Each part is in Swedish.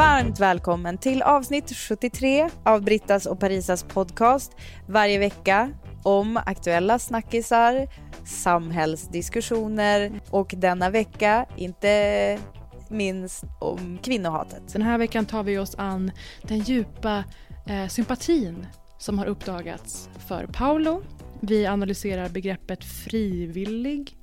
Varmt välkommen till avsnitt 73 av Brittas och Parisas podcast. Varje vecka om aktuella snackisar, samhällsdiskussioner och denna vecka, inte minst om kvinnohatet. Den här veckan tar vi oss an den djupa eh, sympatin som har uppdagats för Paolo. Vi analyserar begreppet frivillig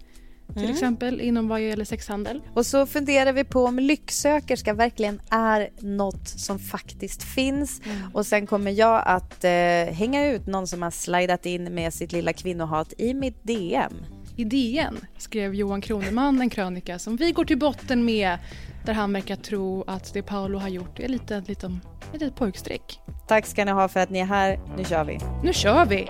till Mm. exempel inom vad gäller sexhandel. Och så funderar vi på om lycksökerska verkligen är något som faktiskt finns. Och sen kommer jag att eh, hänga ut någon som har slidat in med sitt lilla kvinnohat i mitt DM. I DN skrev Johan Kroneman en krönika som vi går till botten med där han verkar tro att det Paolo har gjort är lite, lite, ett litet pojkstreck. Tack ska ni ha för att ni är här. Nu kör vi. Nu kör vi!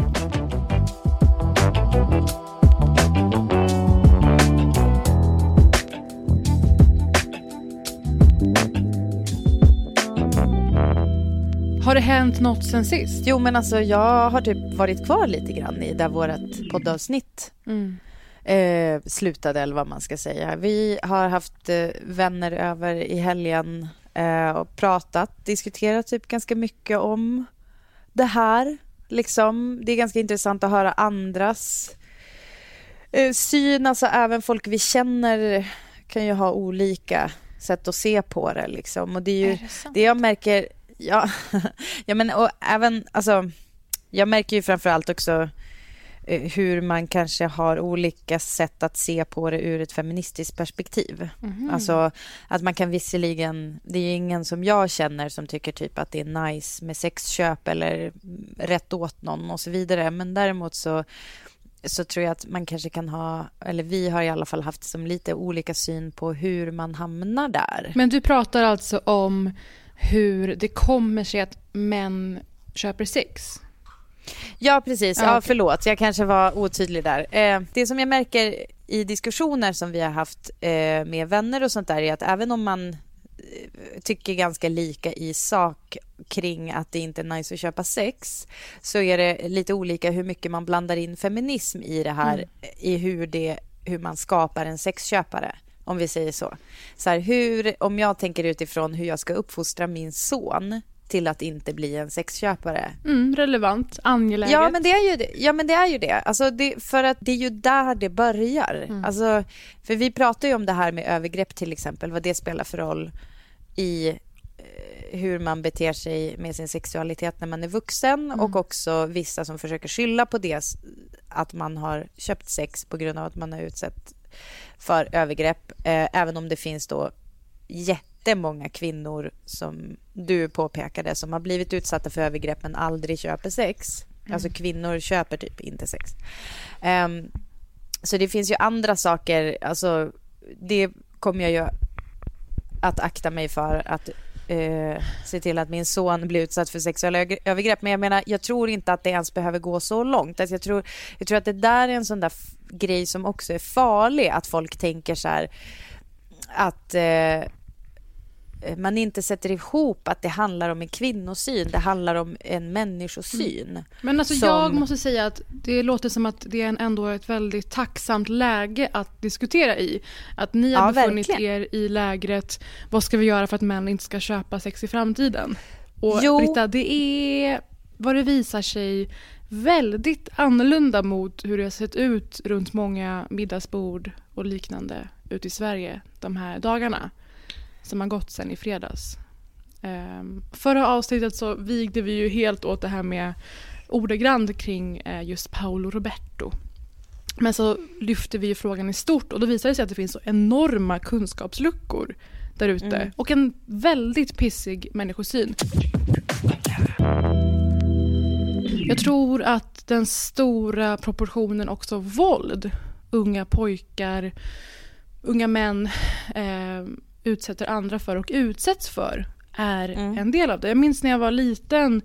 Det hänt något sen sist? Jo men alltså jag har typ varit kvar lite grann i där vårt poddavsnitt Mm. eh, slutade eller vad man ska säga. Vi har haft eh, vänner över i helgen eh, och pratat, diskuterat typ ganska mycket om det här. Liksom, det är ganska intressant att höra andras eh, syn, alltså även folk vi känner kan ju ha olika sätt att se på det liksom. Och det är ju Är det det jag märker, ja, ja men och även, alltså, jag märker ju framför allt också eh, hur man kanske har olika sätt att se på det ur ett feministiskt perspektiv. Mhm. Alltså att man kan visserligen, det är ingen som jag känner som tycker typ att det är nice med sexköp eller mm, rätt åt någon och så vidare. Men däremot så, så tror jag att man kanske kan ha, eller vi har i alla fall haft som lite olika syn på hur man hamnar där. Men du pratar alltså om hur det kommer sig att män köper sex? Ja, precis. Ja, förlåt. Jag kanske var otydlig där. Eh, det som jag märker i diskussioner som vi har haft eh, med vänner och sånt där är att även om man eh, tycker ganska lika i sak kring att det inte är nice att köpa sex så är det lite olika hur mycket man blandar in feminism i det här i hur, det, hur man skapar en sexköpare om vi säger så. så här, hur, om jag tänker utifrån hur jag ska uppfostra min son till att inte bli en sexköpare Mm, relevant, angeläget. Ja men det är ju det. Ja, men det, är ju det. Alltså det för att det är ju där det börjar. Mm. Alltså, för vi pratar ju om det här med övergrepp till exempel, vad det spelar för roll i eh, hur man beter sig med sin sexualitet när man är vuxen Mm. och också vissa som försöker skylla på det att man har köpt sex på grund av att man har utsatt för övergrepp. Eh, även om det finns då jättemånga kvinnor som du påpekade som har blivit utsatta för övergrepp men aldrig köper sex. Alltså kvinnor köper typ inte sex. Ehm, så det finns ju andra saker, alltså det kommer jag ju att akta mig för att eh, se till att min son blir utsatt för sexuella övergrepp. Men jag menar, jag tror inte att det ens behöver gå så långt. Alltså jag, tror, jag tror att det där är en sån där grej som också är farlig, att folk tänker så här att eh, man inte sätter ihop att det handlar om en kvinnosyn, det handlar om en människosyn. Men alltså som- jag måste säga att det låter som att det är ändå ett väldigt tacksamt läge att diskutera i. Att ni har Ja, befunnit verkligen. er i lägret, vad ska vi göra för att män inte ska köpa sex i framtiden? Och Jo. Britta, det är vad det visar sig väldigt annorlunda mot hur det har sett ut runt många middagsbord och liknande ute i Sverige de här dagarna som har gått sen i fredags. Um, förra avsnittet så vigde vi ju helt åt det här med ordagrant kring eh, just Paolo Roberto. Men så lyfter vi frågan i stort och då visar det sig att det finns så enorma kunskapsluckor där ute mm. och en väldigt pissig människosyn. Jag tror att den stora proportionen också våld, unga pojkar, unga män eh, utsätter andra för och utsätts för är mm. en del av det. Jag minns när jag var liten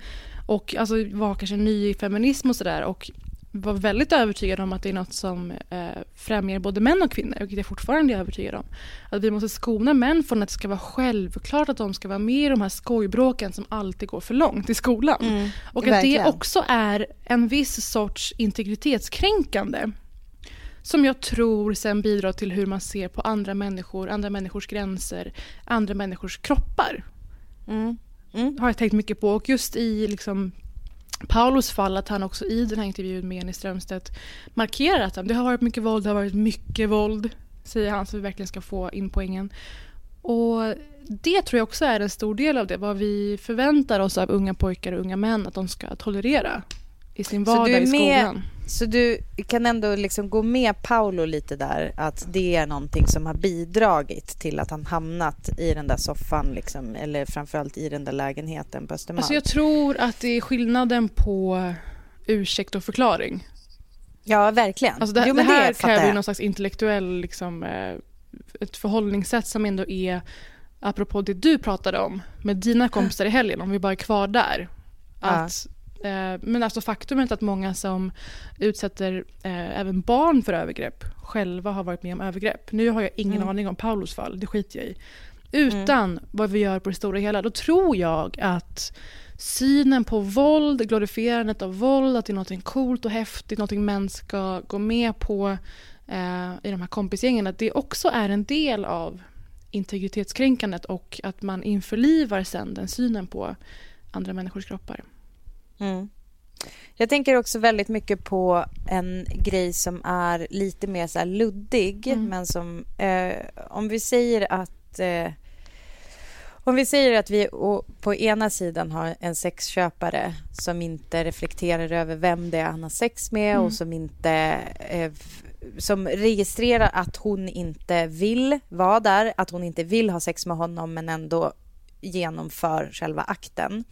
och alltså, var kanske ny i feminism och sådär och var väldigt övertygad om att det är något som eh, främjar både män och kvinnor, vilket jag fortfarande är övertygad om. Att vi måste skona män från att det ska vara självklart att de ska vara med i de här skojbråken som alltid går för långt i skolan. Mm, och att verkligen. det också är en viss sorts integritetskränkande som jag tror sen bidrar till hur man ser på andra människor, andra människors gränser, andra människors kroppar. Mm. Mm. har jag tänkt mycket på. Och just i liksom, Paulos fall att han också i den här intervjun med Jenny Strömstedt markerar att det har varit mycket våld, det har varit mycket våld, säger han så vi verkligen ska få in poängen. Och det tror jag också är en stor del av det, vad vi förväntar oss av unga pojkar och unga män att de ska tolerera i sin vardag i skolan. Så du kan ändå liksom gå med Paolo lite där, att det är någonting som har bidragit till att han hamnat i den där soffan, liksom, eller framförallt i den där lägenheten på Östermalm? Alltså jag tror att det är skillnaden på ursäkt och förklaring. Ja, verkligen. Alltså det, jo, det här det kräver ju någon slags intellektuell, liksom, eh, ett förhållningssätt som ändå är, apropå det du pratade om med dina kompisar i helgen, om vi bara är kvar där. Att ja men alltså faktumet att många som utsätter eh, även barn för övergrepp själva har varit med om övergrepp. Nu har jag ingen mm. aning om Paulos fall, det skiter jag i. Utan mm. vad vi gör på det stora hela, då tror jag att synen på våld, glorifierandet av våld, att det är något coolt och häftigt, något män ska gå med på eh, i de här kompisgängen, att det också är en del av integritetskränkandet och att man införlivar sen den synen på andra människors kroppar. Mm. Jag tänker också väldigt mycket på en grej som är lite mer så luddig, mm. men som... Eh, om vi säger att... Eh, om vi säger att vi på ena sidan har en sexköpare som inte reflekterar över vem det är han har sex med mm. och som inte... Eh, som registrerar att hon inte vill vara där, att hon inte vill ha sex med honom men ändå genomför själva akten.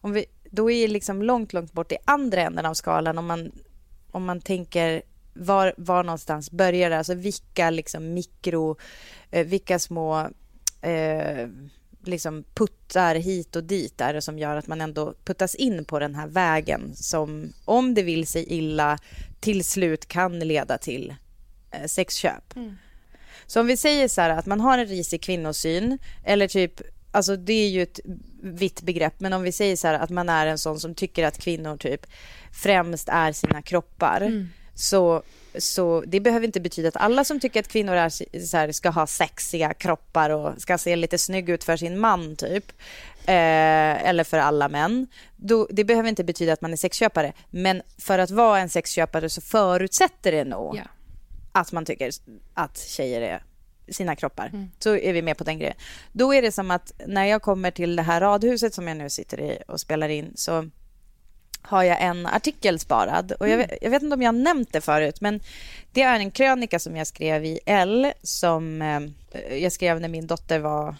Om vi då är det liksom långt, långt bort i andra änden av skalan om man, om man tänker var, var någonstans börjar det? Alltså vilka liksom mikro, eh, vilka små eh, liksom puttar hit och dit är det som gör att man ändå puttas in på den här vägen som om det vill sig illa till slut kan leda till eh, sexköp. Mm. Så om vi säger så här att man har en risig kvinnosyn eller typ alltså det är ju ett vitt begrepp, men om vi säger så här att man är en sån som tycker att kvinnor typ främst är sina kroppar, mm. så, så det behöver inte betyda att alla som tycker att kvinnor är så här, ska ha sexiga kroppar och ska se lite snygg ut för sin man typ, eh, eller för alla män. Då, det behöver inte betyda att man är sexköpare, men för att vara en sexköpare så förutsätter det nog yeah. att man tycker att tjejer är sina kroppar. Mm. Så är vi med på den grejen. Då är det som att när jag kommer till det här radhuset som jag nu sitter i och spelar in så har jag en artikel sparad. Och jag, mm. vet, jag vet inte om jag har nämnt det förut, men det är en krönika som jag skrev i L som eh, jag skrev när min dotter var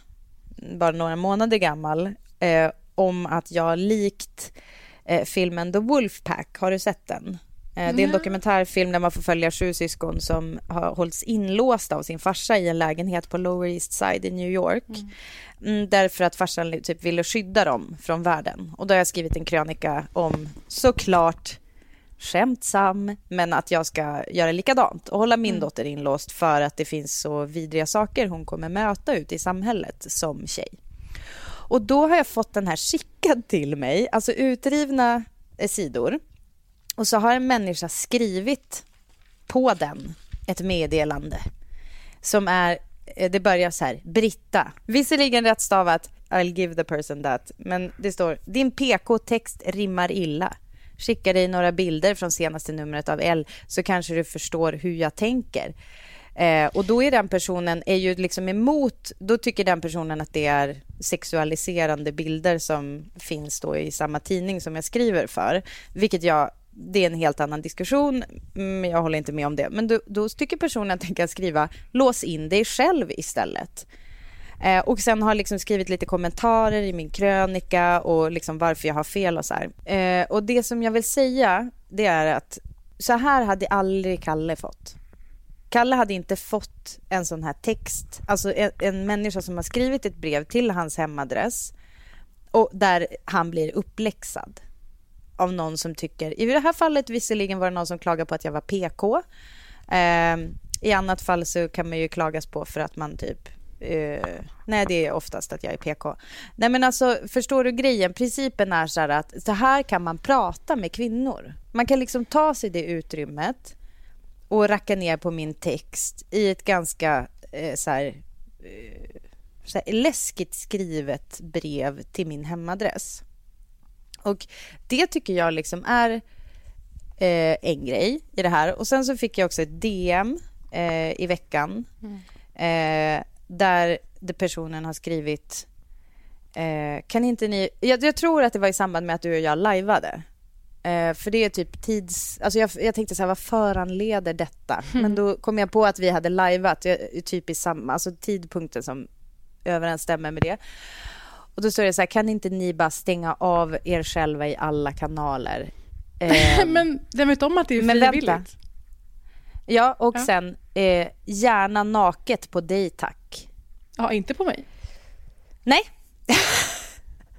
bara några månader gammal eh, om att jag likt eh, filmen The Wolfpack, har du sett den? Mm. Det är en dokumentärfilm där man får följa sju syskon som har hållits inlåsta av sin farsa i en lägenhet på Lower East Side i New York. Mm. mm. Därför att farsan typ ville skydda dem från världen. Och då har jag skrivit en krönika om såklart skämtsam, men att jag ska göra likadant och hålla min mm. dotter inlåst för att det finns så vidriga saker hon kommer möta ute i samhället som tjej. Och då har jag fått den här skickad till mig, alltså utrivna sidor och så har en människa skrivit på den ett meddelande som är, eh, det börjar så här, Britta, visserligen rätt stavat, I'll give the person that, men det står, din PK-text rimmar illa. Skicka dig några bilder från senaste numret av L så kanske du förstår hur jag tänker. Eh, och då är den personen är ju liksom emot, då tycker den personen att det är sexualiserande bilder som finns då i samma tidning som jag skriver för. Vilket jag, det är en helt annan diskussion, men jag håller inte med om det. Men då, då tycker personen att den kan skriva lås in dig själv istället. Eh, och sen har liksom skrivit lite kommentarer i min krönika och liksom varför jag har fel och så här. Eh, och det som jag vill säga, det är att så här hade aldrig Kalle fått. Kalle hade inte fått en sån här text, alltså en, en människa som har skrivit ett brev till hans hemadress och där han blir uppläxad av någon som tycker, i det här fallet visserligen var det någon som klagade på att jag var PK. Eh, I annat fall så kan man ju klagas på för att man typ Uh, nej, det är oftast att jag är PK. Nej, men alltså, förstår du grejen? Principen är så här att så här kan man prata med kvinnor. Man kan liksom ta sig det utrymmet och racka ner på min text i ett ganska uh, så här, uh, så här, läskigt skrivet brev till min hemadress. Och det tycker jag liksom är en grej i det här. Och sen så fick jag också ett DM i veckan. Mm där personen har skrivit eh, kan inte ni... Jag, jag, tror att det var i samband med att du och jag lajvade. Eh, för det är typ tids... Alltså jag, jag tänkte så här, vad föranleder detta? Mm. Men då kom jag på att vi hade lajvat typ i samma, alltså tidpunkten som överensstämmer med det. Och då står det så här, kan inte ni bara stänga av er själva i alla kanaler? Eh, men den vet om att det är frivilligt. Ja, och ja. sen eh, gärna naket på dig tack. Ja, inte på mig. Nej.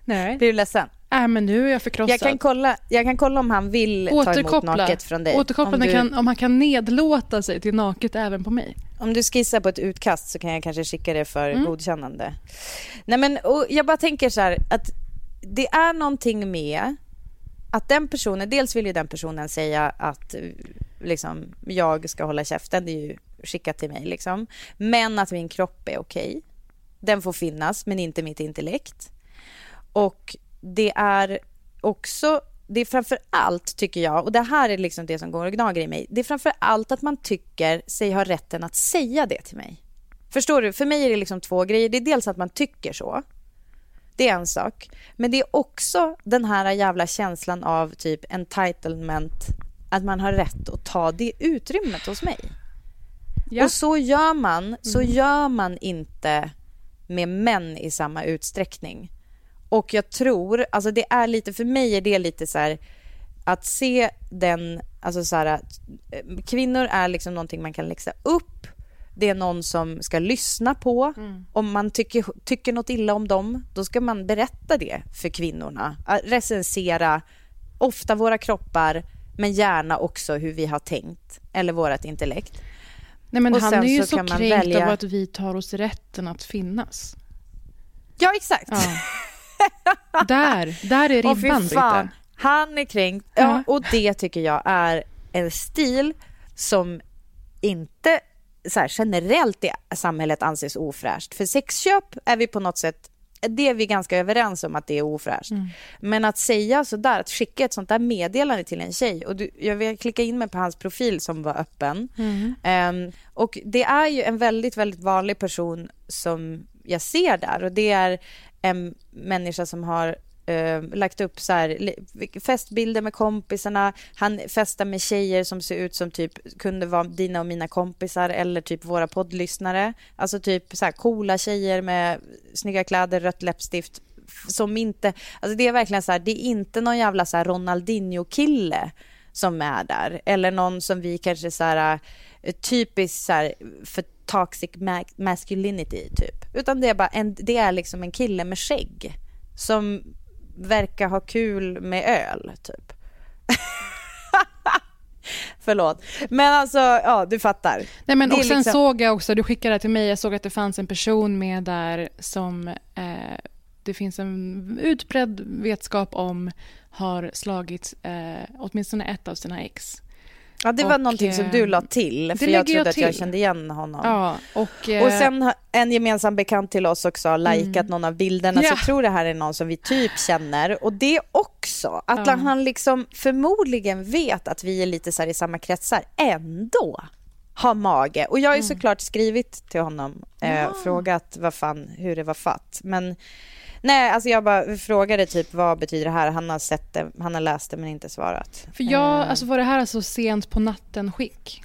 Nej. Blir du ledsen? Äh, men nu är jag förkrossad. Jag kan kolla, jag kan kolla om han vill ta emot naket från dig. Återkoppla om, du... kan, om han kan nedlåta sig till naket även på mig. Om du skissar på ett utkast så kan jag kanske skicka det för mm. godkännande. Nej, men jag bara tänker så här att det är någonting med att den personen, dels vill ju den personen säga att liksom, jag ska hålla käften, det är ju skickat till mig liksom. Men att min kropp är okej. Den får finnas, men inte mitt intellekt. Och det är också, det är framför allt tycker jag, och det här är liksom det som går och gnager i mig. Det är framför allt att man tycker sig ha rätten att säga det till mig. Förstår du? För mig är det liksom två grejer. Det är dels att man tycker så. Det är en sak. Men det är också den här jävla känslan av typ entitlement att man har rätt att ta det utrymmet hos mig. Ja. Och så gör man, mm. så gör man inte med män i samma utsträckning. Och jag tror, alltså det är lite, för mig är det lite så här, att se den, alltså så här, kvinnor är liksom någonting man kan läxa upp. Det är någon som ska lyssna på. Mm. Om man tycker, tycker något illa om dem, då ska man berätta det för kvinnorna. Recensera, ofta våra kroppar, men gärna också hur vi har tänkt eller vårt intellekt. Nej, men och han är ju så, så kränkt välja... av att vi tar oss rätten att finnas. Ja, exakt. Ja. där, där är ribban, Britta. Han är kränkt. Ja. och det tycker jag är en stil som inte så här, generellt i samhället anses ofräscht. För sexköp är vi på något sätt det är vi ganska överens om att det är ofräscht. Mm. Men att säga så där, att skicka ett sånt där meddelande till en tjej och du, jag vill klicka in mig på hans profil som var öppen. Mm. Um, och det är ju en väldigt, väldigt vanlig person som jag ser där och det är en människa som har eh, lagt upp så här, festbilder med kompisarna. Han festar med tjejer som ser ut som typ kunde vara dina och mina kompisar eller typ våra poddlyssnare. Alltså typ så här coola tjejer med snygga kläder, rött läppstift som inte, alltså det är verkligen så här, det är inte någon jävla så här Ronaldinho-kille som är där eller någon som vi kanske så här eh, typiskt så här för toxic masculinity typ, utan det är bara en, det är liksom en kille med skägg som verkar ha kul med öl, typ. Förlåt. Men alltså, ja du fattar. Nej, men, och sen liksom... såg jag också, du skickade det till mig, jag såg att det fanns en person med där som eh, det finns en utbredd vetskap om har slagit eh, åtminstone ett av sina ex. Ja, det var och, någonting som du la eh, till, för jag trodde jag att jag kände igen honom. Ja, och, och eh, sen en gemensam bekant till oss också har likat mm. någon av bilderna, ja. så jag tror det här är någon som vi typ känner. Och det också, att ja. han liksom förmodligen vet att vi är lite så i samma kretsar, ändå ha mage. Och jag har ju mm. såklart skrivit till honom, eh, ja. frågat vad fan, hur det var fatt. Men nej, alltså jag bara frågade typ vad betyder det här? Han har sett det, han har läst det men inte svarat. För jag, eh. alltså var det här alltså sent på natten skick?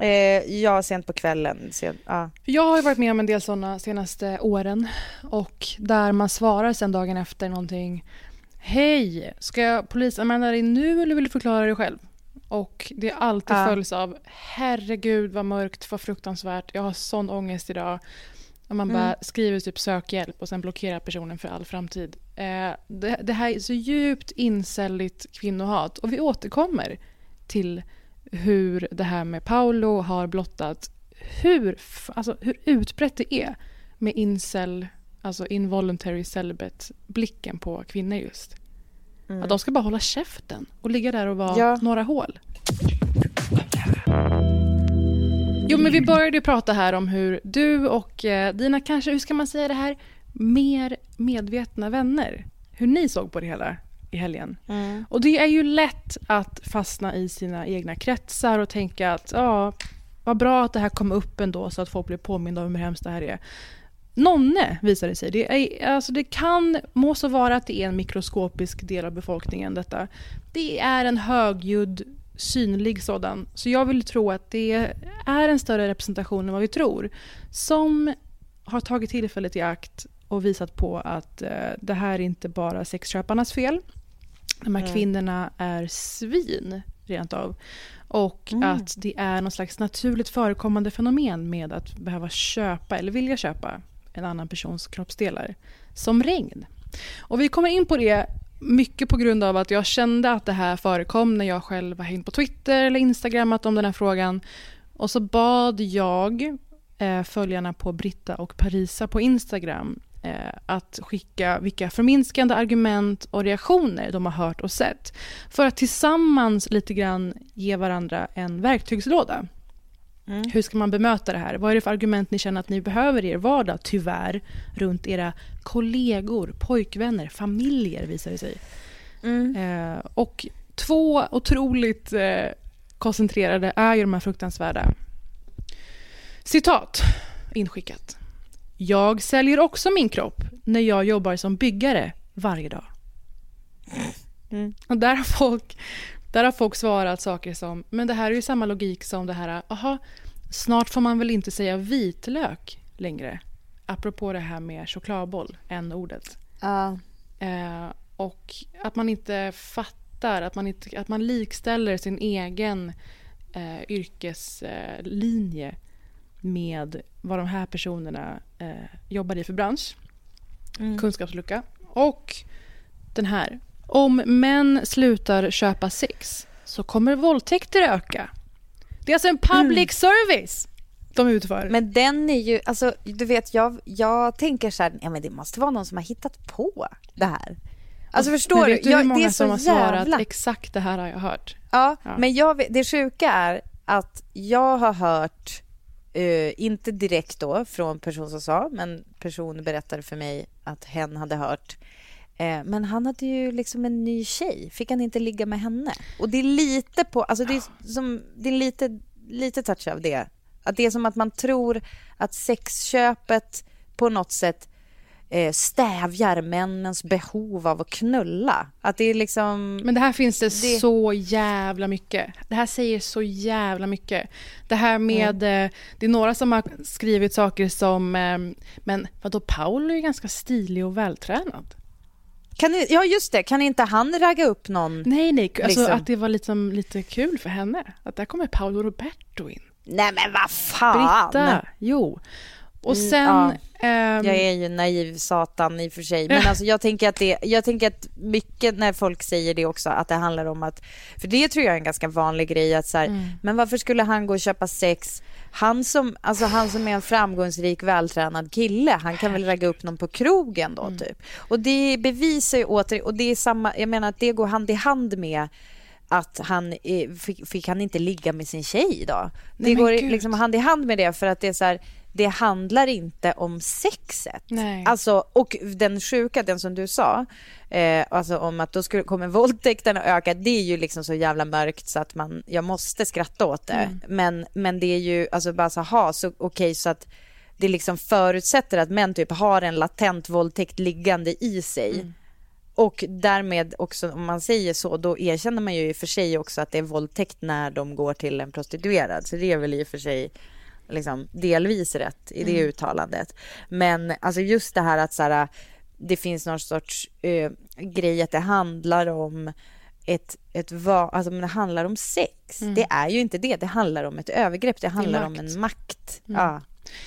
Eh, ja, sent på kvällen. Sent, ja. Jag har varit med om en del sådana senaste åren och där man svarar sen dagen efter någonting Hej, ska jag polisanmäla dig nu eller vill du förklara dig själv? Och det alltid ja. följs av herregud vad mörkt, vad fruktansvärt, jag har sån ångest idag. Och man bara mm. skriver typ sökhjälp och sen blockerar personen för all framtid. Eh, det, det, här är så djupt incelligt kvinnohat och vi återkommer till hur det här med Paolo har blottat hur, alltså, hur utbrett det är med incel, alltså involuntary celibate, blicken på kvinnor just. Mm. Att de ska bara hålla käften och ligga där och vara ja. några hål. Jo, men vi började prata här om hur du och eh, dina, kanske, hur ska man säga det här, mer medvetna vänner, hur ni såg på det hela i helgen. Mm. Och det är ju lätt att fastna i sina egna kretsar och tänka att ja, vad bra att det här kom upp ändå så att folk blir påminda om hur hemskt det här är. Nonne visar det sig. Det, är, alltså det kan, må så vara att det är en mikroskopisk del av befolkningen detta. Det är en högljudd, synlig sådan. Så jag vill tro att det är en större representation än vad vi tror. Som har tagit tillfället i akt och visat på att eh, det här är inte bara sexköparnas fel. De här mm. kvinnorna är svin, rent av. Och mm. att det är något slags naturligt förekommande fenomen med att behöva köpa eller vilja köpa en annan persons kroppsdelar. Som regn. Och vi kommer in på det mycket på grund av att jag kände att det här förekom när jag själv var hängt på Twitter eller instagrammat om den här frågan. Och så bad jag eh, följarna på Britta och Parisa på Instagram eh, att skicka vilka förminskande argument och reaktioner de har hört och sett. För att tillsammans lite grann ge varandra en verktygslåda. Mm. Hur ska man bemöta det här? Vad är det för argument ni känner att ni behöver i er vardag, tyvärr, runt era kollegor, pojkvänner, familjer visar det sig. Mm. Eh, och två otroligt eh, koncentrerade är ju de här fruktansvärda. Citat inskickat. Jag säljer också min kropp när jag jobbar som byggare varje dag. Mm. Och där har folk där har folk svarat saker som, men det här är ju samma logik som det här, aha, snart får man väl inte säga vitlök längre. Apropå det här med chokladboll, n-ordet. Uh. Eh, och att man inte fattar, att man, inte, att man likställer sin egen eh, yrkeslinje med vad de här personerna eh, jobbar i för bransch. Mm. Kunskapslucka. Och den här. Om män slutar köpa sex så kommer våldtäkter öka. Det är alltså en public mm. service de utför. Men den är ju, alltså du vet jag, jag tänker så här, ja men det måste vara någon som har hittat på det här. Alltså förstår du? hur jag, många det är som har jävla... svarat exakt det här har jag hört? Ja, ja. men jag, det sjuka är att jag har hört, uh, inte direkt då från person som sa, men person berättade för mig att hen hade hört men han hade ju liksom en ny tjej. Fick han inte ligga med henne? Och det är lite på... Alltså det är, som, det är lite, lite touch av det. Att det är som att man tror att sexköpet på något sätt eh, stävjar männens behov av att knulla. Att det är liksom... Men det här finns det, det, så jävla mycket. Det här säger så jävla mycket. Det här med... Mm. det är några som har skrivit saker som... men vadå, Paul är ju ganska stilig och vältränad. Kan ja, just det. Kan inte han ragga upp någon? Nej, nej. Alltså liksom? att det var liksom lite kul för henne. Att där kommer Paolo Roberto in. Nej, men vad fan! Britta, jo. Och mm, sen... Mm, ja. ähm... Jag är ju naiv satan i och för sig. Men alltså jag tänker att det, jag tänker att mycket när folk säger det också, att det handlar om att, för det tror jag är en ganska vanlig grej att så här, mm. men varför skulle han gå och köpa sex han som, alltså han som är en framgångsrik, vältränad kille, han kan väl ragga upp någon på krogen då, mm. typ. Och det bevisar ju åter, och det är samma, jag menar att det går hand i hand med att han fick, fick han inte ligga med sin tjej då. Det Nej, går liksom hand i hand med det för att det är så här, det handlar inte om sexet. Nej. Alltså, och den sjuka, den som du sa, eh, alltså om att då skulle, kommer våldtäkterna öka, det är ju liksom så jävla mörkt så att man, jag måste skratta åt det. Mm. Men, men det är ju, alltså bara så, ha, så okej okay, så att det liksom förutsätter att män typ har en latent våldtäkt liggande i sig. Mm. Och därmed också, om man säger så, då erkänner man ju i och för sig också att det är våldtäkt när de går till en prostituerad. Så det är väl i och för sig liksom, delvis rätt i det mm. uttalandet. Men alltså just det här att så här, det finns någon sorts uh, grej att det handlar om ett, ett va, alltså det handlar om sex. Mm. Det är ju inte det. Det handlar om ett övergrepp. Det handlar det om en makt. Mm. Ja.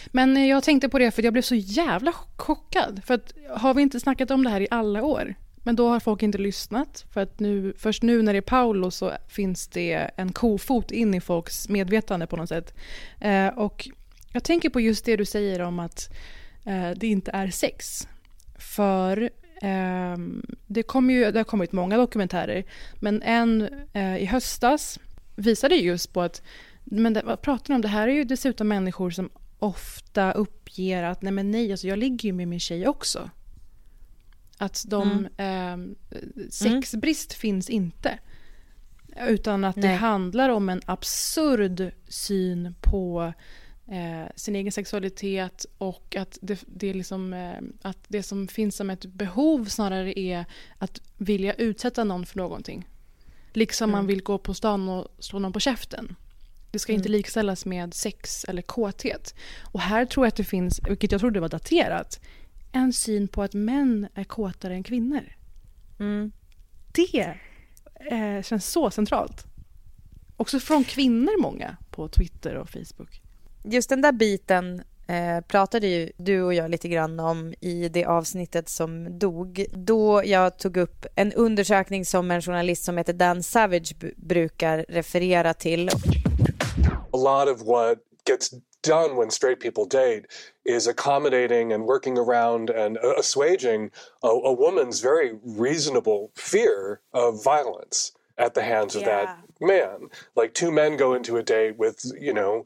Men jag tänkte på det för jag blev så jävla chockad. För att har vi inte snackat om det här i alla år? Men då har folk inte lyssnat för att nu, först nu när det är Paolo så finns det en kofot in i folks medvetande på något sätt. Eh, och jag tänker på just det du säger om att eh, det inte är sex. För eh, det, kom ju, det har kommit många dokumentärer men en eh, i höstas visade just på att men det, vad pratar ni om? Det här är ju dessutom människor som ofta uppger att nej men nej, alltså jag ligger ju med min tjej också. Att de, mm. eh, sexbrist mm. finns inte. Utan att Nej. det handlar om en absurd syn på eh, sin egen sexualitet och att det, det, liksom, eh, att det som finns som ett behov snarare är att vilja utsätta någon för någonting. Liksom mm. man vill gå på stan och slå någon på käften. Det ska mm. inte likställas med sex eller kåthet. Och här tror jag att det finns, vilket jag trodde var daterat, en syn på att män är kåtare än kvinnor. Mm. Det eh, känns så centralt. Också från kvinnor många på Twitter och Facebook. Just den där biten eh, pratade ju du och jag lite grann om i det avsnittet som dog. Då jag tog upp en undersökning som en journalist som heter Dan Savage brukar referera till. A lot of what gets done when straight people date is accommodating and working around and assuaging a, a woman's very reasonable fear of violence at the hands of yeah. that man. Like two men go into a date with, you know,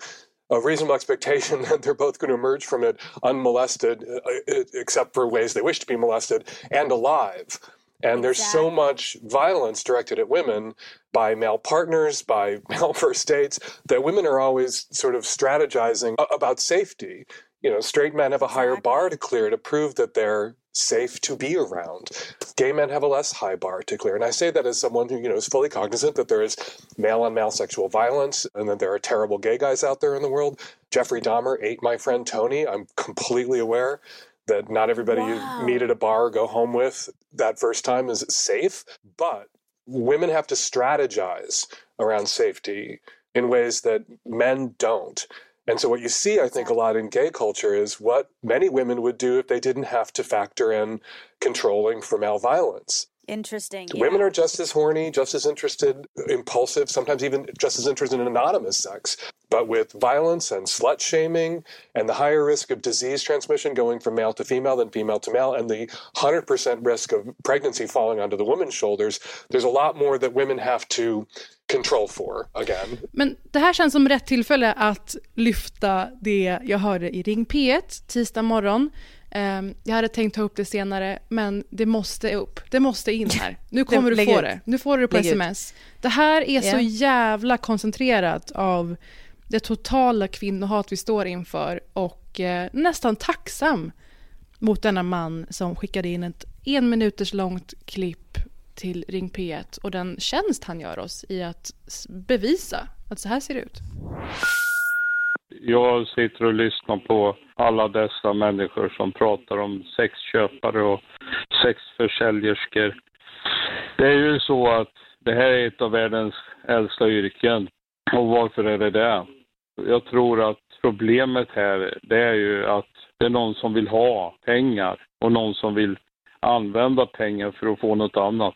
a reasonable expectation that they're both going to emerge from it unmolested, uh, uh, except for ways they wish to be molested, and alive. And exactly. there's so much violence directed at women by male partners, by male first dates, that women are always sort of strategizing about safety. You know, straight men have a higher bar to clear to prove that they're safe to be around. Gay men have a less high bar to clear. And I say that as someone who, you know, is fully cognizant that there is male on male sexual violence and that there are terrible gay guys out there in the world. Jeffrey Dahmer ate my friend Tony. I'm completely aware that not everybody wow. you meet at a bar or go home with that first time is safe, but women have to strategize around safety in ways that men don't. And so, what you see, I think, a lot in gay culture is what many women would do if they didn't have to factor in controlling for male violence. Interesting. Women are just as horny, just as interested, impulsive, sometimes even just as interested in anonymous sex. But with violence and slut shaming and the higher risk of disease transmission going from male to female than female to male, and the 100% risk of pregnancy falling onto the woman's shoulders, there's a lot more that women have to control for again. Men det här känns som rätt tillfälle att lyfta det jag hörde i Ring P1 tisdag morgon jag hade tänkt ta upp det senare, men det måste upp. Det måste in här. Nu kommer du få det. Nu får du det på Lägg sms. Ut. Det här är yeah. så jävla koncentrerat av det totala kvinnohat vi står inför och eh, nästan tacksam mot denna man som skickade in ett en minuters långt klipp till Ring P1 och den tjänst han gör oss i att bevisa att så här ser det ut. Jag sitter och lyssnar på alla dessa människor som pratar om sexköpare och sexförsäljerskor. Det är ju så att det här är ett av världens äldsta yrken. Och varför är det det? Jag tror att problemet här, det är ju att det är någon som vill ha pengar och någon som vill använda pengar för att få något annat.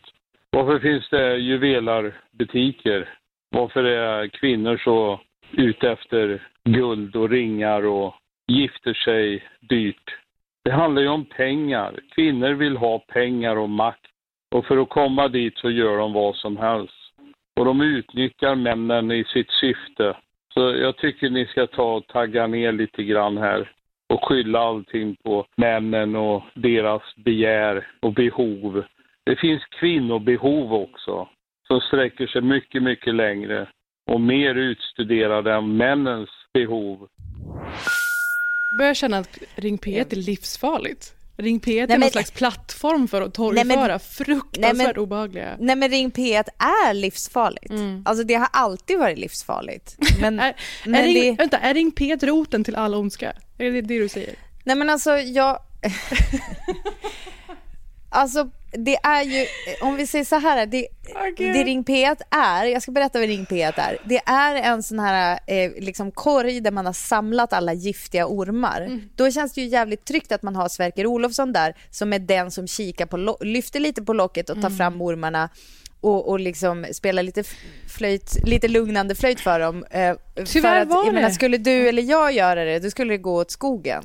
Varför finns det juvelarbutiker? Varför är kvinnor så ute efter guld och ringar och gifter sig dyrt. Det handlar ju om pengar. Kvinnor vill ha pengar och makt. Och för att komma dit så gör de vad som helst. Och de utnyttjar männen i sitt syfte Så jag tycker ni ska ta och tagga ner lite grann här och skylla allting på männen och deras begär och behov. Det finns kvinnobehov också som sträcker sig mycket, mycket längre och mer utstuderade än männens behov. Börjar känna att Ring P1 är livsfarligt. Ring P1 är Nej, någon men- slags plattform för att torgföra Nej, men- fruktansvärt Nej, men- obehagliga. Nej men Ring P1 är livsfarligt. Alltså det har alltid varit livsfarligt. Men, Är, men är, ring, det, vänta, är Ring P1 roten till all ondska? Är det det du säger? nej men alltså jag... alltså det är ju, om vi säger så här, det, gud. det Ring P1 är, jag ska berätta vad Ring P1 är. Det är en sån här eh, liksom korg där man har samlat alla giftiga ormar. Mm. Då känns det ju jävligt tryggt att man har Sverker Olofsson där som är den som kikar på, lyfter lite på locket och tar Mm. fram ormarna och, och liksom spelar lite flöjt, lite lugnande flöjt för dem. Eh, Tyvärr för att, var jag menar, det. skulle du eller jag göra det, då skulle det gå åt skogen.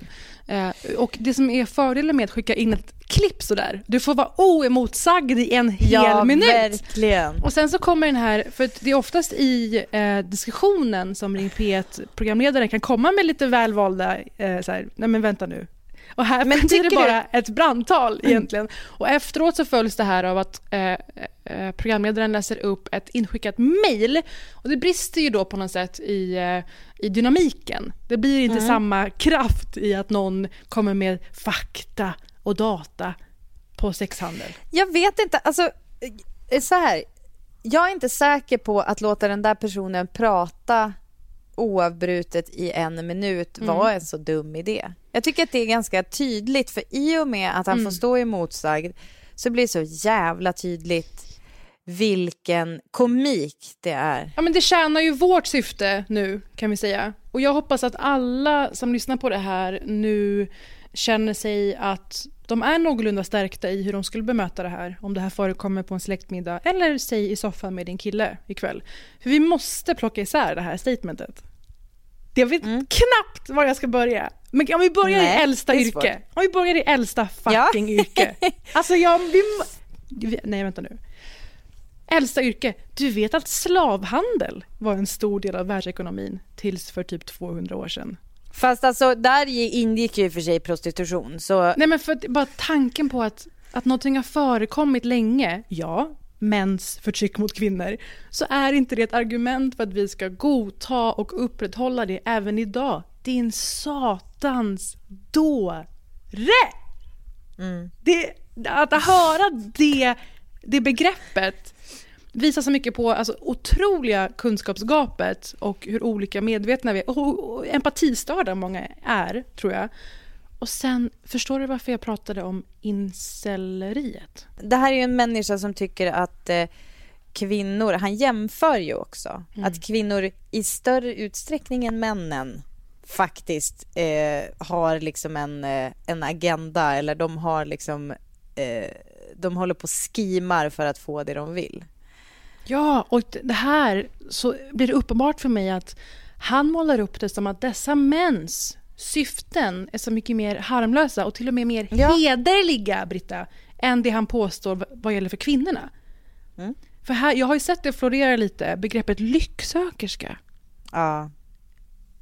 Eh, och det som är fördelen med att skicka in ett klipp sådär, du får vara oemotsagd i en hel minut. verkligen. Och sen så kommer den här, för det är oftast i eh, diskussionen som Ring P1-programledaren kan komma med lite välvalda, eh, så här, nej men vänta nu. Och här Men blir det bara ett brandtal egentligen. Och efteråt så följs det här av att eh, eh, programledaren läser upp ett inskickat mejl. Och det brister ju då på något sätt i, eh, i dynamiken. Det blir inte samma kraft i att någon kommer med fakta och data på sexhandel. Jag vet inte, alltså eh, så här. Jag är inte säker på att låta den där personen prata oavbrutet i en minut var en så dum idé. Jag tycker att det är ganska tydligt för i och med att han får stå emotsagd så blir det så jävla tydligt vilken komik det är. Ja, men det tjänar ju vårt syfte nu, kan vi säga. Och jag hoppas att alla som lyssnar på det här nu känner sig att de är någorlunda stärkta i hur de skulle bemöta det här om det här förekommer på en släktmiddag eller säg i soffan med din kille ikväll. För vi måste plocka isär det här statementet. Jag vet knappt var jag ska börja. Men om vi börjar Mm. Nej, i äldsta yrke. svårt. Om vi börjar i äldsta Ja. fucking yrke. Alltså jag... Vi, nej, vänta nu. Äldsta yrke. Du vet att slavhandel var en stor del av världsekonomin tills för typ 200 år sedan. Fast alltså där ingick ju för sig prostitution så Nej men för att, bara tanken på att, att någonting har förekommit länge, ja, mäns förtryck mot kvinnor, så är inte det ett argument för att vi ska godta och upprätthålla det även idag. Din satans dåre! Det, att höra det, det begreppet visar så mycket på alltså, otroliga kunskapsgapet och hur olika medvetna vi är och, och empatistörda många är, tror jag. Och sen, förstår du varför jag pratade om incelleriet? det här är ju en människa som tycker att eh, kvinnor, han jämför ju också, att kvinnor i större utsträckning än männen faktiskt eh, har liksom en, eh, en agenda eller de har liksom eh, de håller på och skimar för att få det de vill. Ja, och det här så blir det uppenbart för mig att han målar upp det som att dessa mäns syften är så mycket mer harmlösa och till och med mer Ja. hederliga, Britta, än det han påstår vad gäller för kvinnorna. Mm. För här, jag har ju sett det florera lite, begreppet lycksökerska. Ja.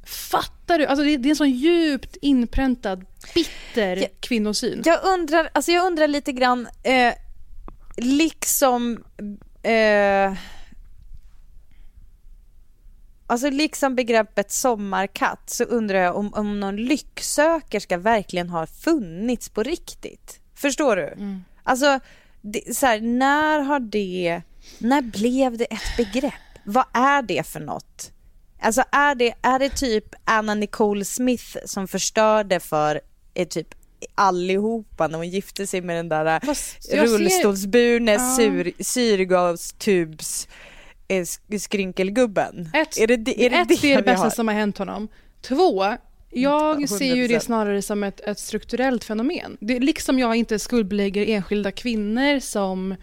Fattar du? Alltså det, det är en sån djupt inpräntad, bitter Ja. kvinnosyn. Jag undrar, alltså jag undrar lite grann, eh, liksom, eh, alltså liksom begreppet sommarkatt så undrar jag om, om någon lycksökerska verkligen har funnits på riktigt. Förstår du? Alltså, det, så här, när har det, när blev det ett begrepp? Vad är det för något? Alltså är det, är det typ Anna Nicole Smith som förstörde för eh, typ allihopa när hon gifte sig med den där Fast jag ser- Ja. syrgastubs eh, skrynkelgubben? Ett, är det, det- är det ett, det, är det bästa som har hänt honom. Två, jag ser ju det 100%. snarare som ett, ett strukturellt fenomen. Det, liksom jag inte skuldbelägger enskilda kvinnor som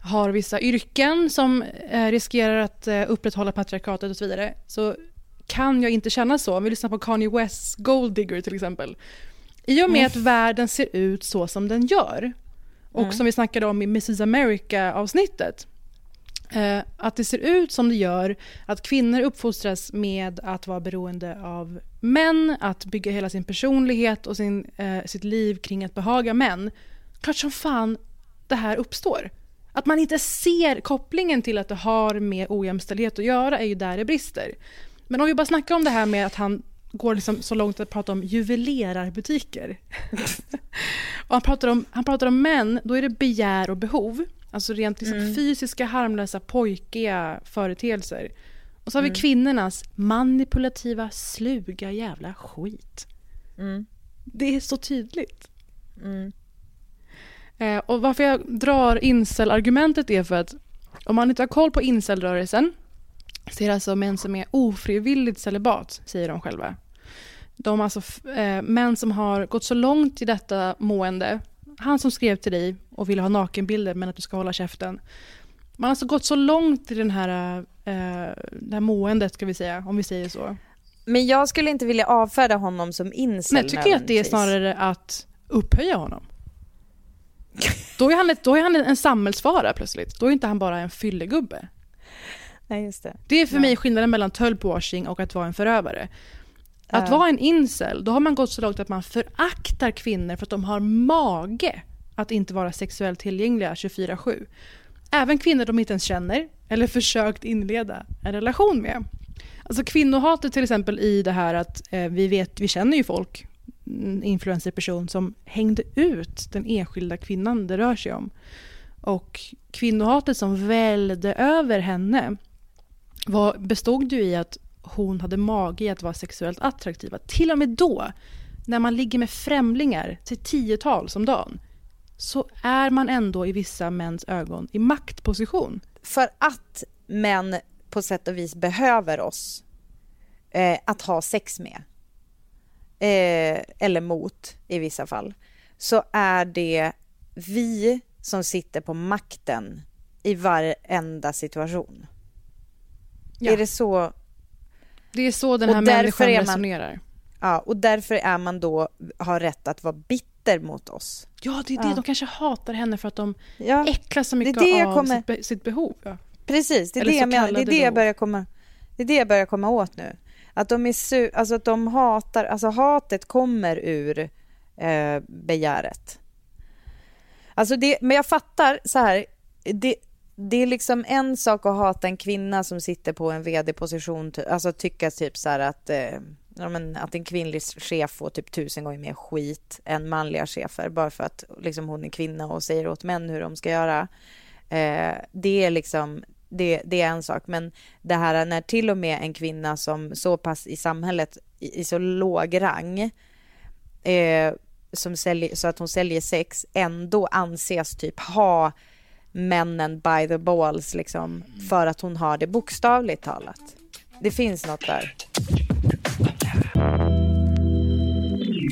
har vissa yrken som eh, riskerar att eh, upprätthålla patriarkatet och så vidare, så kan jag inte känna så. Om vi lyssnar på Kanye Wests Gold Digger till exempel. I och med att världen ser ut så som den gör, och som vi snackade om i Mrs America-avsnittet, Eh, att det ser ut som det gör, att kvinnor uppfostras med att vara beroende av män, att bygga hela sin personlighet och sin, eh, sitt liv kring att behaga män. Klart som fan det här uppstår. Att man inte ser kopplingen till att det har med ojämställdhet att göra är ju där det brister. Men om vi bara snackar om det här med att han går liksom så långt att prata om juvelerarbutiker. och han pratar, om, han pratar om män, då är det begär och behov. Alltså rent liksom mm. fysiska, harmlösa, pojkiga företeelser. Och så har vi mm. kvinnornas manipulativa, sluga jävla skit. Mm. Det är så tydligt. Mm. Eh, och varför jag drar incel-argumentet är för att om man inte har koll på incel-rörelsen så är det alltså män som är ofrivilligt celibat, säger de själva. De alltså eh, män som har gått så långt i detta mående. Han som skrev till dig och ville ha nakenbilder men att du ska hålla käften. Man har alltså gått så långt i den här, eh, det här måendet, ska vi säga, om vi säger så. Men jag skulle inte vilja avfärda honom som incel Nej, tycker jag att det är snarare att upphöja honom. Då är han, ett, då är han en samhällsfara plötsligt. Då är inte han bara en fyllegubbe. Nej, just det. Det är för ja. mig skillnaden mellan tölpwashing och att vara en förövare. Att vara en incel, då har man gått så långt att man föraktar kvinnor för att de har mage att inte vara sexuellt tillgängliga 24-7. Även kvinnor de inte ens känner eller försökt inleda en relation med. Alltså kvinnohatet till exempel i det här att eh, vi, vet, vi känner ju folk, mm, influencerperson som hängde ut den enskilda kvinnan det rör sig om. Och kvinnohatet som välde över henne var, bestod ju i att hon hade mage i att vara sexuellt attraktiva. Till och med då, när man ligger med främlingar till tiotals om dagen, så är man ändå i vissa mäns ögon i maktposition. För att män på sätt och vis behöver oss eh, att ha sex med, eh, eller mot i vissa fall, så är det vi som sitter på makten i varenda situation. Ja. Är det så? Det är så den här människan man, resonerar. Ja, och därför är man då, har rätt att vara bitter mot oss. Ja, det är det. Ja. De kanske hatar henne för att de ja. äcklas så mycket det det av kommer... sitt, sitt, behov. Ja. Precis, det är det jag menar. Det är det jag börjar komma, det är det jag börjar komma åt nu. Att de, är su alltså att de hatar, alltså hatet kommer ur eh, begäret. Alltså det, men jag fattar så här, det, det är liksom en sak att hata en kvinna som sitter på en vd-position, alltså tycka typ så här att, eh, att en kvinnlig chef får typ tusen gånger mer skit än manliga chefer bara för att liksom hon är kvinna och säger åt män hur de ska göra. Eh, det är liksom, det, det, är en sak, men det här när till och med en kvinna som så pass i samhället i, i så låg rang eh, som säljer, så att hon säljer sex ändå anses typ ha männen by the balls liksom för att hon har det bokstavligt talat. Det finns något där.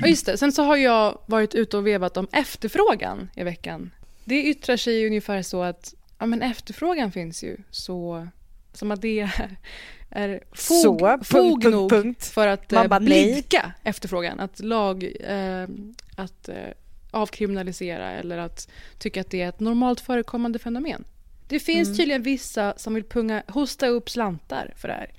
Ja, just det. Sen så har jag varit ute och vevat om efterfrågan i veckan. Det yttrar sig ungefär så att ja, men efterfrågan finns ju, så som att det är, är fog, så, fog punkt, nog punkt. för att eh, blidka efterfrågan. Att lag, eh, att eh, avkriminalisera eller att tycka att det är ett normalt förekommande fenomen. Det finns mm. tydligen vissa som vill punga, hosta upp slantar för det här.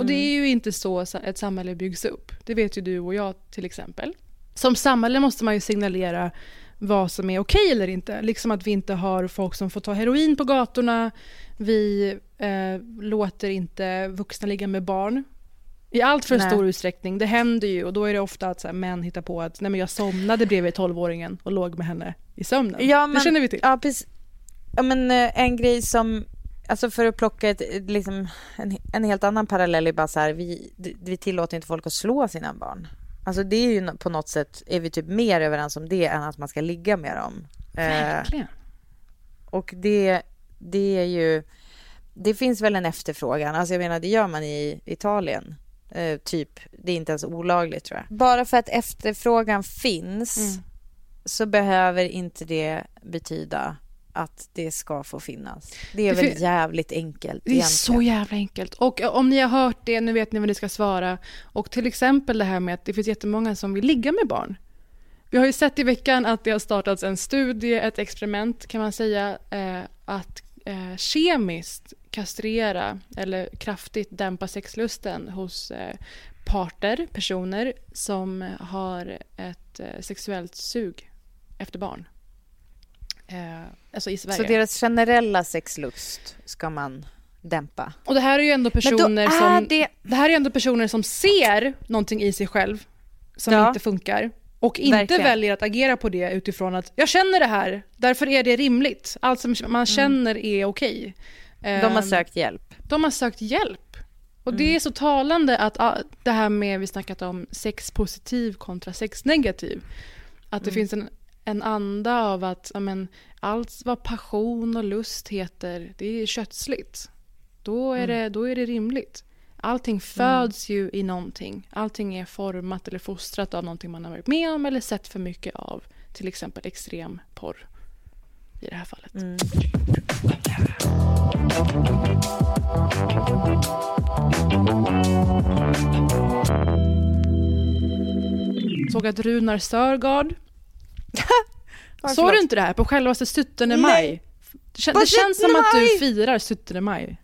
Och mm. det är ju inte så ett samhälle byggs upp. Det vet ju du och jag till exempel. Som samhälle måste man ju signalera vad som är okej eller inte. Liksom att vi inte har folk som får ta heroin på gatorna. Vi eh, låter inte vuxna ligga med barn i allt för nej. stor utsträckning. Det händer ju och då är det ofta att så här, män hittar på att nej men jag somnade bredvid tolvåringen och låg med henne i sömnen. Ja, men, det känner vi till. Ja, precis. Ja, men eh, en grej som, alltså för att plocka ett, liksom, en, en helt annan parallell är bara så här, vi, vi tillåter inte folk att slå sina barn. Alltså det är ju på något sätt, är vi typ mer överens om det än att man ska ligga med dem. Eh, Verkligen. Eh, och det, det är ju, det finns väl en efterfrågan, alltså jag menar det gör man i Italien. Eh, typ, det är inte ens olagligt tror jag. Bara för att efterfrågan finns mm. så behöver inte det betyda att det ska få finnas. Det är väl jävligt enkelt. Det är egentligen. så jävla enkelt. Och om ni har hört det, nu vet ni vad ni ska svara. Och till exempel det här med att det finns jättemånga som vill ligga med barn. Vi har ju sett i veckan att det har startats en studie, ett experiment kan man säga, eh, att eh, kemiskt kastrera eller kraftigt dämpa sexlusten hos eh, parter, personer som har ett eh, sexuellt sug efter barn. Eh, alltså i Sverige. Så deras generella sexlust ska man dämpa? Och det här är ju ändå personer som... det- Det här är ändå personer som ser någonting i sig själv som Ja. inte funkar. Och inte Verkligen. väljer att agera på det utifrån att jag känner det här, därför är det rimligt. Allt som man känner är okej. Mm. De har Ehm, sökt hjälp. de har sökt hjälp. Och Mm. det är så talande att ah, det här med, vi snackat om sex positiv kontra sex negativ. Att det Mm. finns en, en anda av att ja, men, allt vad passion och lust heter, det är kötsligt. Då är, Mm. det, då är det rimligt. Allting föds ju i någonting. Allting är format eller fostrat av någonting man har varit med om eller sett för mycket av. Till exempel extrem porr i det här fallet. Mm. Såg att Runar Sörgard Såg förlåt. du inte det här på självaste 17 Nej. maj? Det, det känns som 17 att du firar 17 maj.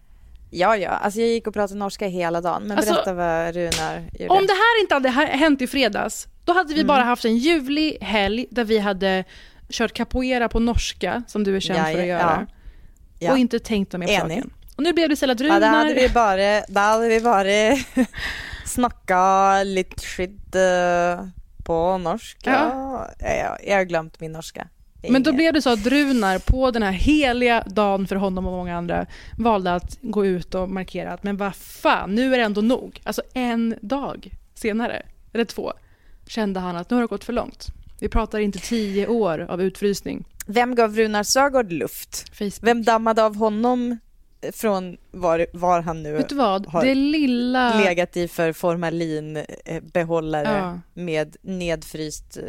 Ja, ja. Alltså jag gick och pratade norska hela dagen. Men Alltså, berätta vad Runar gjorde. Om det här inte hade hänt i fredags, då hade vi Mm. bara haft en ljuvlig helg där vi hade kört capoeira på norska, som du är känd Ja, för att ja, göra. ja. Och inte tänkt mer på saken. Och nu blev det istället Ja, Runar. da hadde vi bare, da hadde vi bare snakka litt skitt eh, på norsk. Ja. Ja, jeg har glömt min norska. Men då blev det så att Runar på den här heliga dagen för honom och många andra valde att gå ut och markera att men vad fan, nu är det ändå nog. Alltså en dag senare, eller två, kände han att nu har det gått för långt. Vi pratar inte tio år av utfrysning. Vem gav Runar Sögaard luft? Facebook. Vem dammade av honom från var, var han nu Vet du vad? har Det lilla... legat i för formalinbehållare Ja. med nedfryst eh,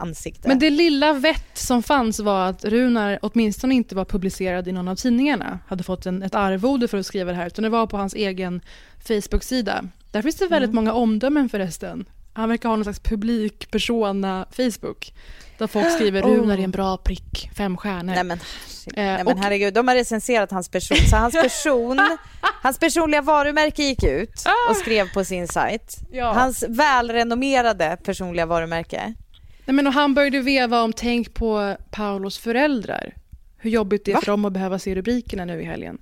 ansikte? Men det lilla vett som fanns var att Runar åtminstone inte var publicerad i någon av tidningarna. Hade fått en, ett arvode för att skriva det här. Utan det var på hans egen Facebook-sida. Där finns det väldigt Mm. många omdömen förresten. Han verkar ha någon slags publik-persona Facebook. Där folk skriver Oh. Runar är en bra prick, fem stjärnor. Nej men, Eh, nej, men och- herregud, de har recenserat hans person. Så hans person, hans personliga varumärke gick ut och skrev på sin sajt. Ja. Hans välrenommerade personliga varumärke. Nej, men och han började veva om tänk på Paulos föräldrar. Hur jobbigt det är Va? för dem att behöva se rubrikerna nu i helgen.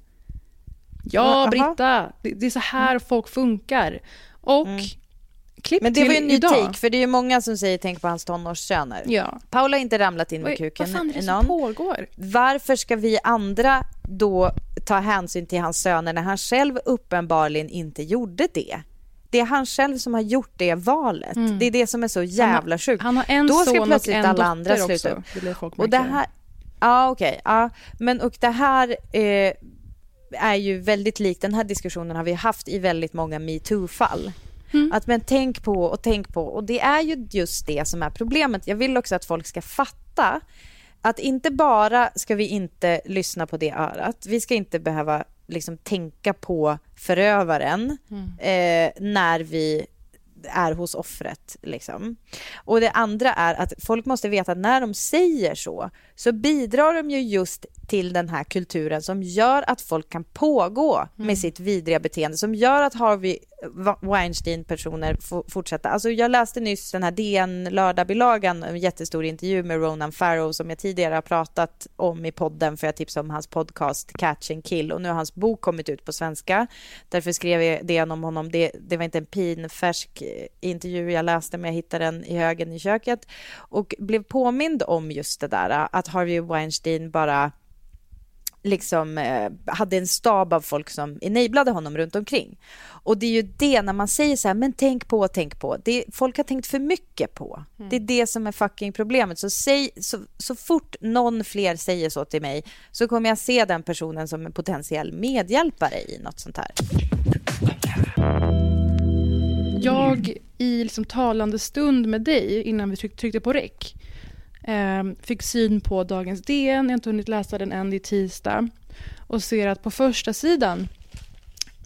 Ja. Britta, det, det är så här folk funkar. Och klipp Men det var ju en ny idag. take, för det är ju många som säger tänk på hans tonårssöner. Ja. Paula har inte ramlat in med Vad, kuken vad fan är det som pågår? Varför ska vi andra då ta hänsyn till hans söner när han själv uppenbarligen inte gjorde det? Det är han själv som har gjort det valet. Det är det som är så jävla sjukt. Mm. Han har en Då ska son och plötsligt en alla andra också. sluta upp. Och det här, ja okej, ja. Men och det här eh, är ju väldigt likt, den här diskussionen har vi haft i väldigt många metoo-fall. Mm. Att men tänk på och tänk på och det är ju just det som är problemet. Jag vill också att folk ska fatta att inte bara ska vi inte lyssna på det örat, vi ska inte behöva liksom tänka på förövaren eh, när vi är hos offret. Liksom. Och det andra är att folk måste veta att när de säger så, så bidrar de ju just till den här kulturen som gör att folk kan pågå med sitt vidriga beteende, som gör att Harvey Weinstein-personer fortsätta. Alltså jag läste nyss den här DN lördagbilagan, en jättestor intervju med Ronan Farrow som jag tidigare har pratat om i podden för jag tipsade om hans podcast Catch and Kill och nu har hans bok kommit ut på svenska. Därför skrev jag DN om honom. Det, det var inte en pinfärsk intervju jag läste men jag hittade den i högen i köket och blev påmind om just det där att Harvey Weinstein bara liksom eh, hade en stab av folk som enablade honom runt omkring. Och det är ju det när man säger så här, men tänk på, tänk på. Det, folk har tänkt för mycket på. Det är det som är fucking problemet. Så, säg, så, så fort någon fler säger så till mig så kommer jag se den personen som en potentiell medhjälpare i något sånt här. Jag i liksom talande stund med dig innan vi tryck, tryckte på räck eh, fick syn på dagens DN, jag har inte hunnit läsa den än, det är tisdag och ser att på första sidan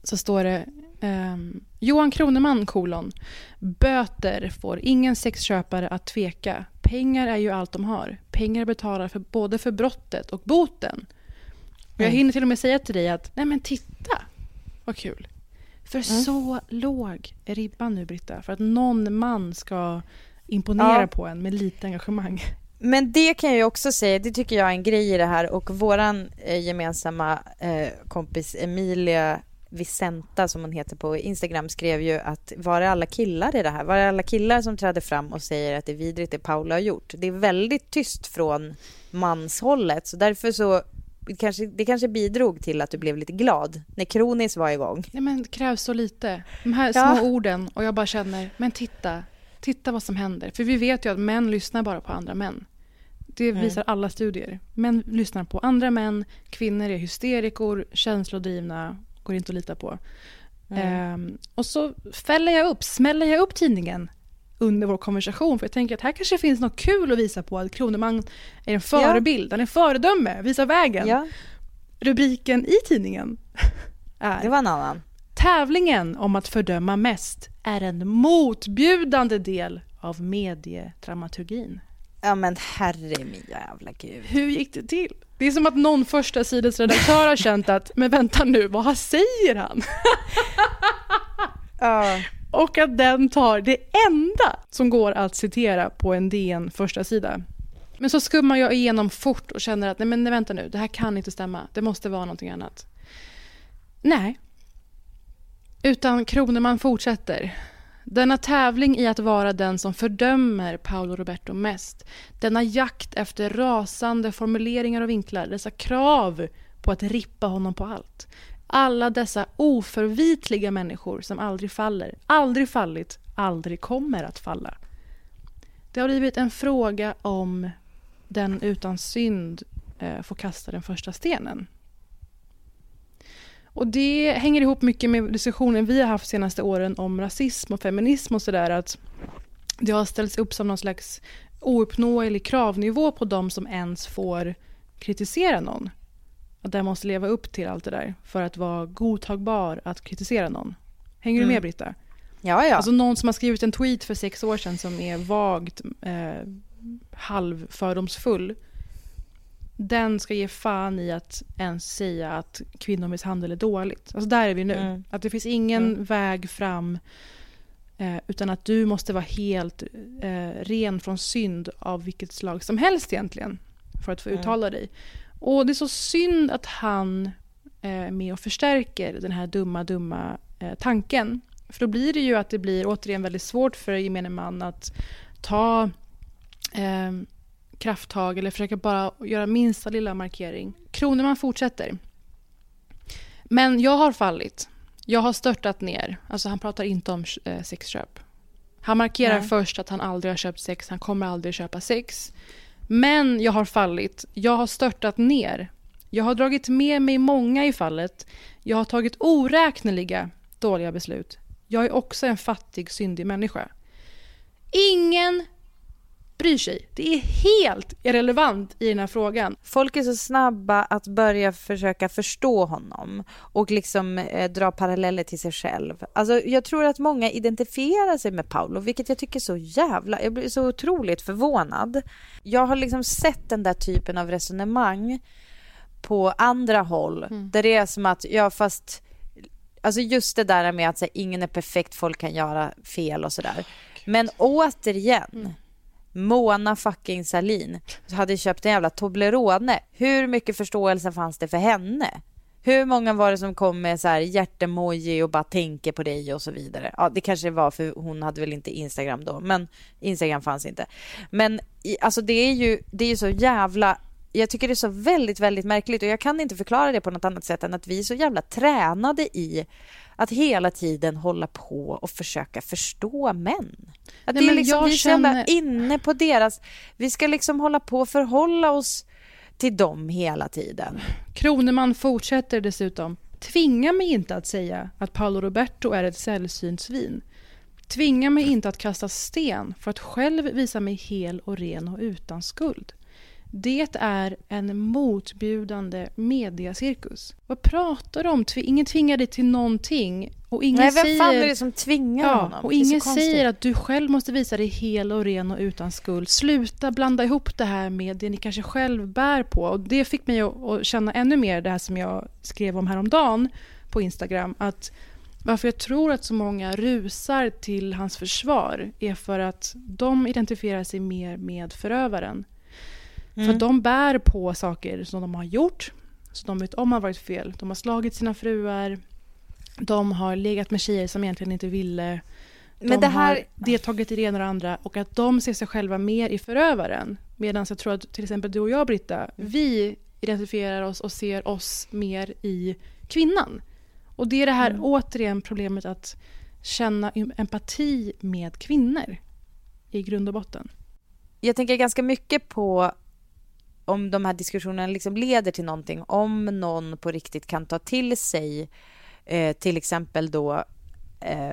så står det ehm, Johan Kroneman kolon böter får ingen sexköpare att tveka. Pengar är ju allt de har. Pengar betalar för både för brottet och boten. Och jag hinner till och med säga till dig att, nej men titta, vad kul. För så låg är ribban nu, Britta, för att någon man ska imponera Ja. på en med lite engagemang. Men det kan jag också säga, det tycker jag är en grej i det här och våran eh, gemensamma eh, kompis Emilia Vicenta som hon heter på Instagram skrev ju att var är alla killar i det här? Var är alla killar som träder fram och säger att det är vidrigt det Paula har gjort? Det är väldigt tyst från manshållet så därför så kanske, det kanske bidrog till att du blev lite glad när Kronis var igång. Nej men det krävs så lite. De här Ja. små orden och jag bara känner, men titta, titta vad som händer. För vi vet ju att män lyssnar bara på andra män. Det visar alla studier. Män lyssnar på andra män, kvinnor är hysterikor, känslodrivna, går inte att lita på. Ehm, och så fäller jag upp, smäller jag upp tidningen under vår konversation för jag tänker att här kanske finns något kul att visa på att Kroneman är en förebild, han är en föredöme, visar vägen. Ja, Rubriken i tidningen är det var en annan. Tävlingen om att fördöma mest är en motbjudande del av mediedramaturgin. Ja men herre min jävla gud. Hur gick det till? Det är som att någon första sidans redaktör har känt att, men vänta nu, vad säger han? Ja. Och att den tar det enda som går att citera på en DN första sida. Men så skummar jag igenom fort och känner att nej men nej, vänta nu, det här kan inte stämma. Det måste vara någonting annat. Nej. Utan Kroneman fortsätter. Denna tävling i att vara den som fördömer Paolo Roberto mest. Denna jakt efter rasande formuleringar och vinklar. Dessa krav på att rippa honom på allt. Alla dessa oförvitliga människor som aldrig faller, aldrig fallit, aldrig kommer att falla. Det har blivit en fråga om den utan synd eh, får kasta den första stenen. Och det hänger ihop mycket med diskussionen vi har haft de senaste åren om rasism och feminism och sådär att det har ställts upp som någon slags ouppnåelig kravnivå på de som ens får kritisera någon. Att den måste leva upp till allt det där för att vara godtagbar att kritisera någon. Hänger du med Britta? Ja, ja. Alltså någon som har skrivit en tweet för sex år sedan som är vagt eh, halvfördomsfull. Den ska ge fan i att ens säga att kvinnomisshandel är dåligt. Alltså där är vi nu. Mm. Att det finns ingen väg fram eh, utan att du måste vara helt eh, ren från synd av vilket slag som helst egentligen för att få uttala dig. Och det är så synd att han eh, är med och förstärker den här dumma, dumma eh, tanken. För då blir det ju att det blir återigen väldigt svårt för gemene man att ta eh, krafttag eller försöka bara göra minsta lilla markering. Kroneman fortsätter. Men jag har fallit. Jag har störtat ner. Alltså han pratar inte om eh, sexköp. Han markerar Nej. först att han aldrig har köpt sex, han kommer aldrig köpa sex. Men jag har fallit. Jag har störtat ner. Jag har dragit med mig många i fallet. Jag har tagit oräkneliga dåliga beslut. Jag är också en fattig, syndig människa. Ingen bryr sig. Det är helt irrelevant i den här frågan. Folk är så snabba att börja försöka förstå honom och liksom eh, dra paralleller till sig själv. Alltså, jag tror att många identifierar sig med Paolo, vilket jag tycker är så jävla... Jag blir så otroligt förvånad. Jag har liksom sett den där typen av resonemang på andra håll, där det är som att, ja fast... Alltså just det där med att här, ingen är perfekt, folk kan göra fel och sådär. Men återigen, Mona fucking Salin hade köpt en jävla Toblerone. Hur mycket förståelse fanns det för henne? Hur många var det som kom med så här hjärtemoji och bara tänker på dig och så vidare? Ja, det kanske var för hon hade väl inte Instagram då, men Instagram fanns inte. Men alltså det är ju, det är ju så jävla jag tycker det är så väldigt, väldigt märkligt och jag kan inte förklara det på något annat sätt än att vi är så jävla tränade i att hela tiden hålla på och försöka förstå män. Att Nej, det är liksom, vi är känner- inne på deras... Vi ska liksom hålla på och förhålla oss till dem hela tiden. Kroneman fortsätter dessutom. Tvinga mig inte att säga att Paolo Roberto är ett sällsynt svin. Tvinga mig inte att kasta sten för att själv visa mig hel och ren och utan skuld. Det är en motbjudande mediacirkus. Vad pratar du om? Ingen tvingar dig till någonting. Och ingen Nej, vem säger, fan är det som tvingar ja, honom? och ingen säger att du själv måste visa dig hel och ren och utan skuld. Sluta blanda ihop det här med det ni kanske själv bär på. Och det fick mig att, att känna ännu mer det här som jag skrev om häromdagen på Instagram. Att varför jag tror att så många rusar till hans försvar är för att de identifierar sig mer med förövaren. För Mm. att de bär på saker som de har gjort, som de vet om har varit fel. De har slagit sina fruar, de har legat med tjejer som egentligen inte ville. De Men det här- har deltagit i det ena och det andra och att de ser sig själva mer i förövaren. Medan jag tror att till exempel du och jag, Britta, vi identifierar oss och ser oss mer i kvinnan. Och det är det här Mm. återigen problemet att känna empati med kvinnor i grund och botten. jag tänker ganska mycket på om de här diskussionerna liksom leder till någonting. Om någon på riktigt kan ta till sig eh, till exempel då eh,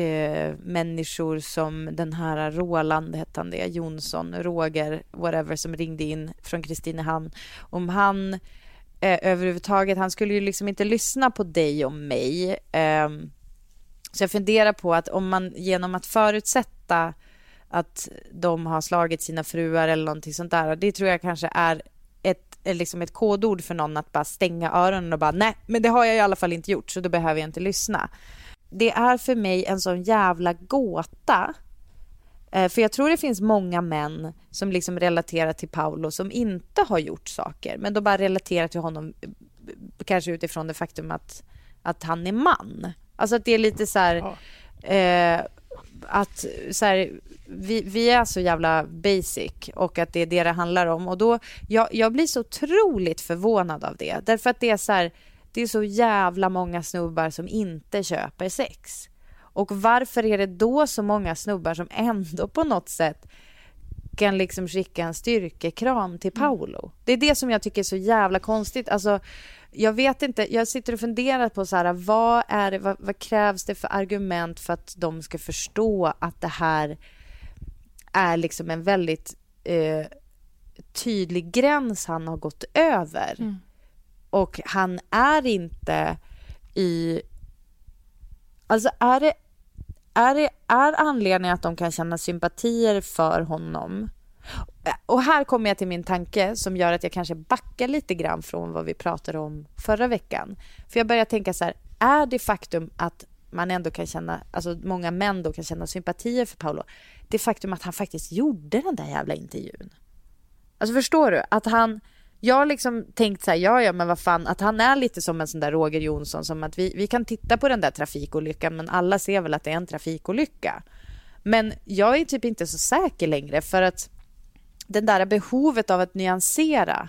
eh, människor som den här Roland, hette han det, Jonsson, Roger, whatever, som ringde in från Kristinehamn. Om han eh, överhuvudtaget, han skulle ju liksom inte lyssna på dig och mig. Ehm, så jag funderar på att om man genom att förutsätta att de har slagit sina fruar eller någonting sånt där. Det tror jag kanske är ett, är liksom ett kodord för någon att bara stänga öronen och bara nej, men det har jag i alla fall inte gjort så då behöver jag inte lyssna. Det är för mig en sån jävla gåta. Eh, För jag tror det finns många män som liksom relaterar till Paolo som inte har gjort saker, men de bara relaterar till honom eh, kanske utifrån det faktum att, att han är man. Alltså att det är lite så här, eh, att så här, vi, vi är så jävla basic och att det är det det handlar om. Och då, jag, jag blir så otroligt förvånad av det. Därför att det är så här, det är så jävla många snubbar som inte köper sex. Och varför är det då så många snubbar som ändå på något sätt kan liksom skicka en styrkekram till Paolo? Det är det som jag tycker är så jävla konstigt. Alltså, jag vet inte, jag sitter och funderar på så här, vad, är det, vad, vad krävs det för argument för att de ska förstå att det här är liksom en väldigt eh, tydlig gräns han har gått över. Och han är inte i... Alltså är det, är det är anledningen att de kan känna sympatier för honom och här kommer jag till min tanke som gör att jag kanske backar lite grann från vad vi pratade om förra veckan. För jag börjar tänka så här, är det faktum att man ändå kan känna, alltså många män då kan känna sympatier för Paolo, det faktum att han faktiskt gjorde den där jävla intervjun. Alltså förstår du? Att han, jag har liksom tänkt så här, ja ja men vad fan, att han är lite som en sån där Roger Jonsson, som att vi, vi kan titta på den där trafikolyckan men alla ser väl att det är en trafikolycka. Men jag är typ inte så säker längre för att den där behovet av att nyansera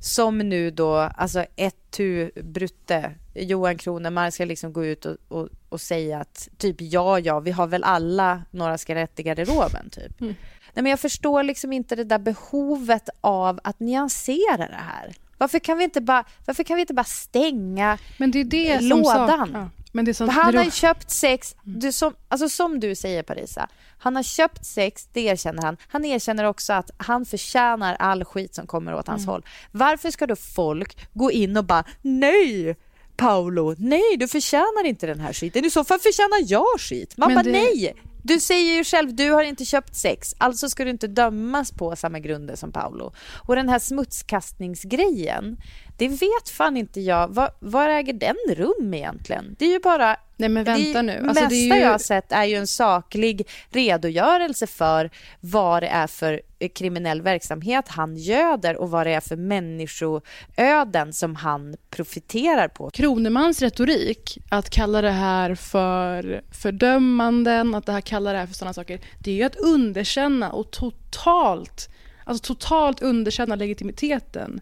som nu då, alltså ett tu brutte, Johan Kronemark ska liksom gå ut och, och, och säga att typ ja, ja, vi har väl alla några skelett i garderoben typ. Nej, men jag förstår liksom inte det där behovet av att nyansera det här. Varför kan vi inte bara, varför kan vi inte bara stänga Men det är det som lådan? sak- ja. Men det som han har köpt sex, du, som, alltså som du säger Parisa, han har köpt sex, det erkänner han. Han erkänner också att han förtjänar all skit som kommer åt hans håll. Varför ska då folk gå in och bara nej, Paolo, nej du förtjänar inte den här skiten. I så fall förtjänar jag skit. Man Men bara det- nej. Du säger ju själv, du har inte köpt sex, alltså ska du inte dömas på samma grunder som Paolo. Och den här smutskastningsgrejen, det vet fan inte jag. Var, var äger den rum egentligen? Det är ju bara Nej men vänta det nu. mesta Alltså, det är ju... jag har sett är ju en saklig redogörelse för vad det är för eh, kriminell verksamhet han göder och vad det är för människoöden som han profiterar på. Kronemans retorik, att kalla det här för fördömanden, att det här kalla det här för sådana saker, det är ju att underkänna och totalt, alltså totalt underkänna legitimiteten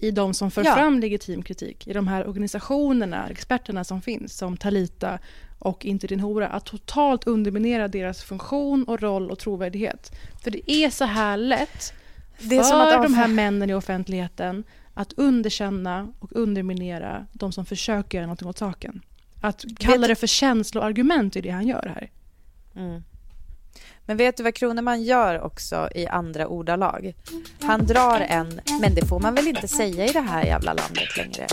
i de som för Ja. fram legitim kritik, i de här organisationerna, experterna som finns, som Talita och Inte din hora, att totalt underminera deras funktion och roll och trovärdighet. För det är så här lätt Det är för som att de här männen i offentligheten att underkänna och underminera de som försöker göra något åt saken. Att kalla det för känsloargument är det han gör här. Men vet du vad Kroneman gör också i andra ordalag? Han drar en, men det får man väl inte säga i det här jävla landet längre?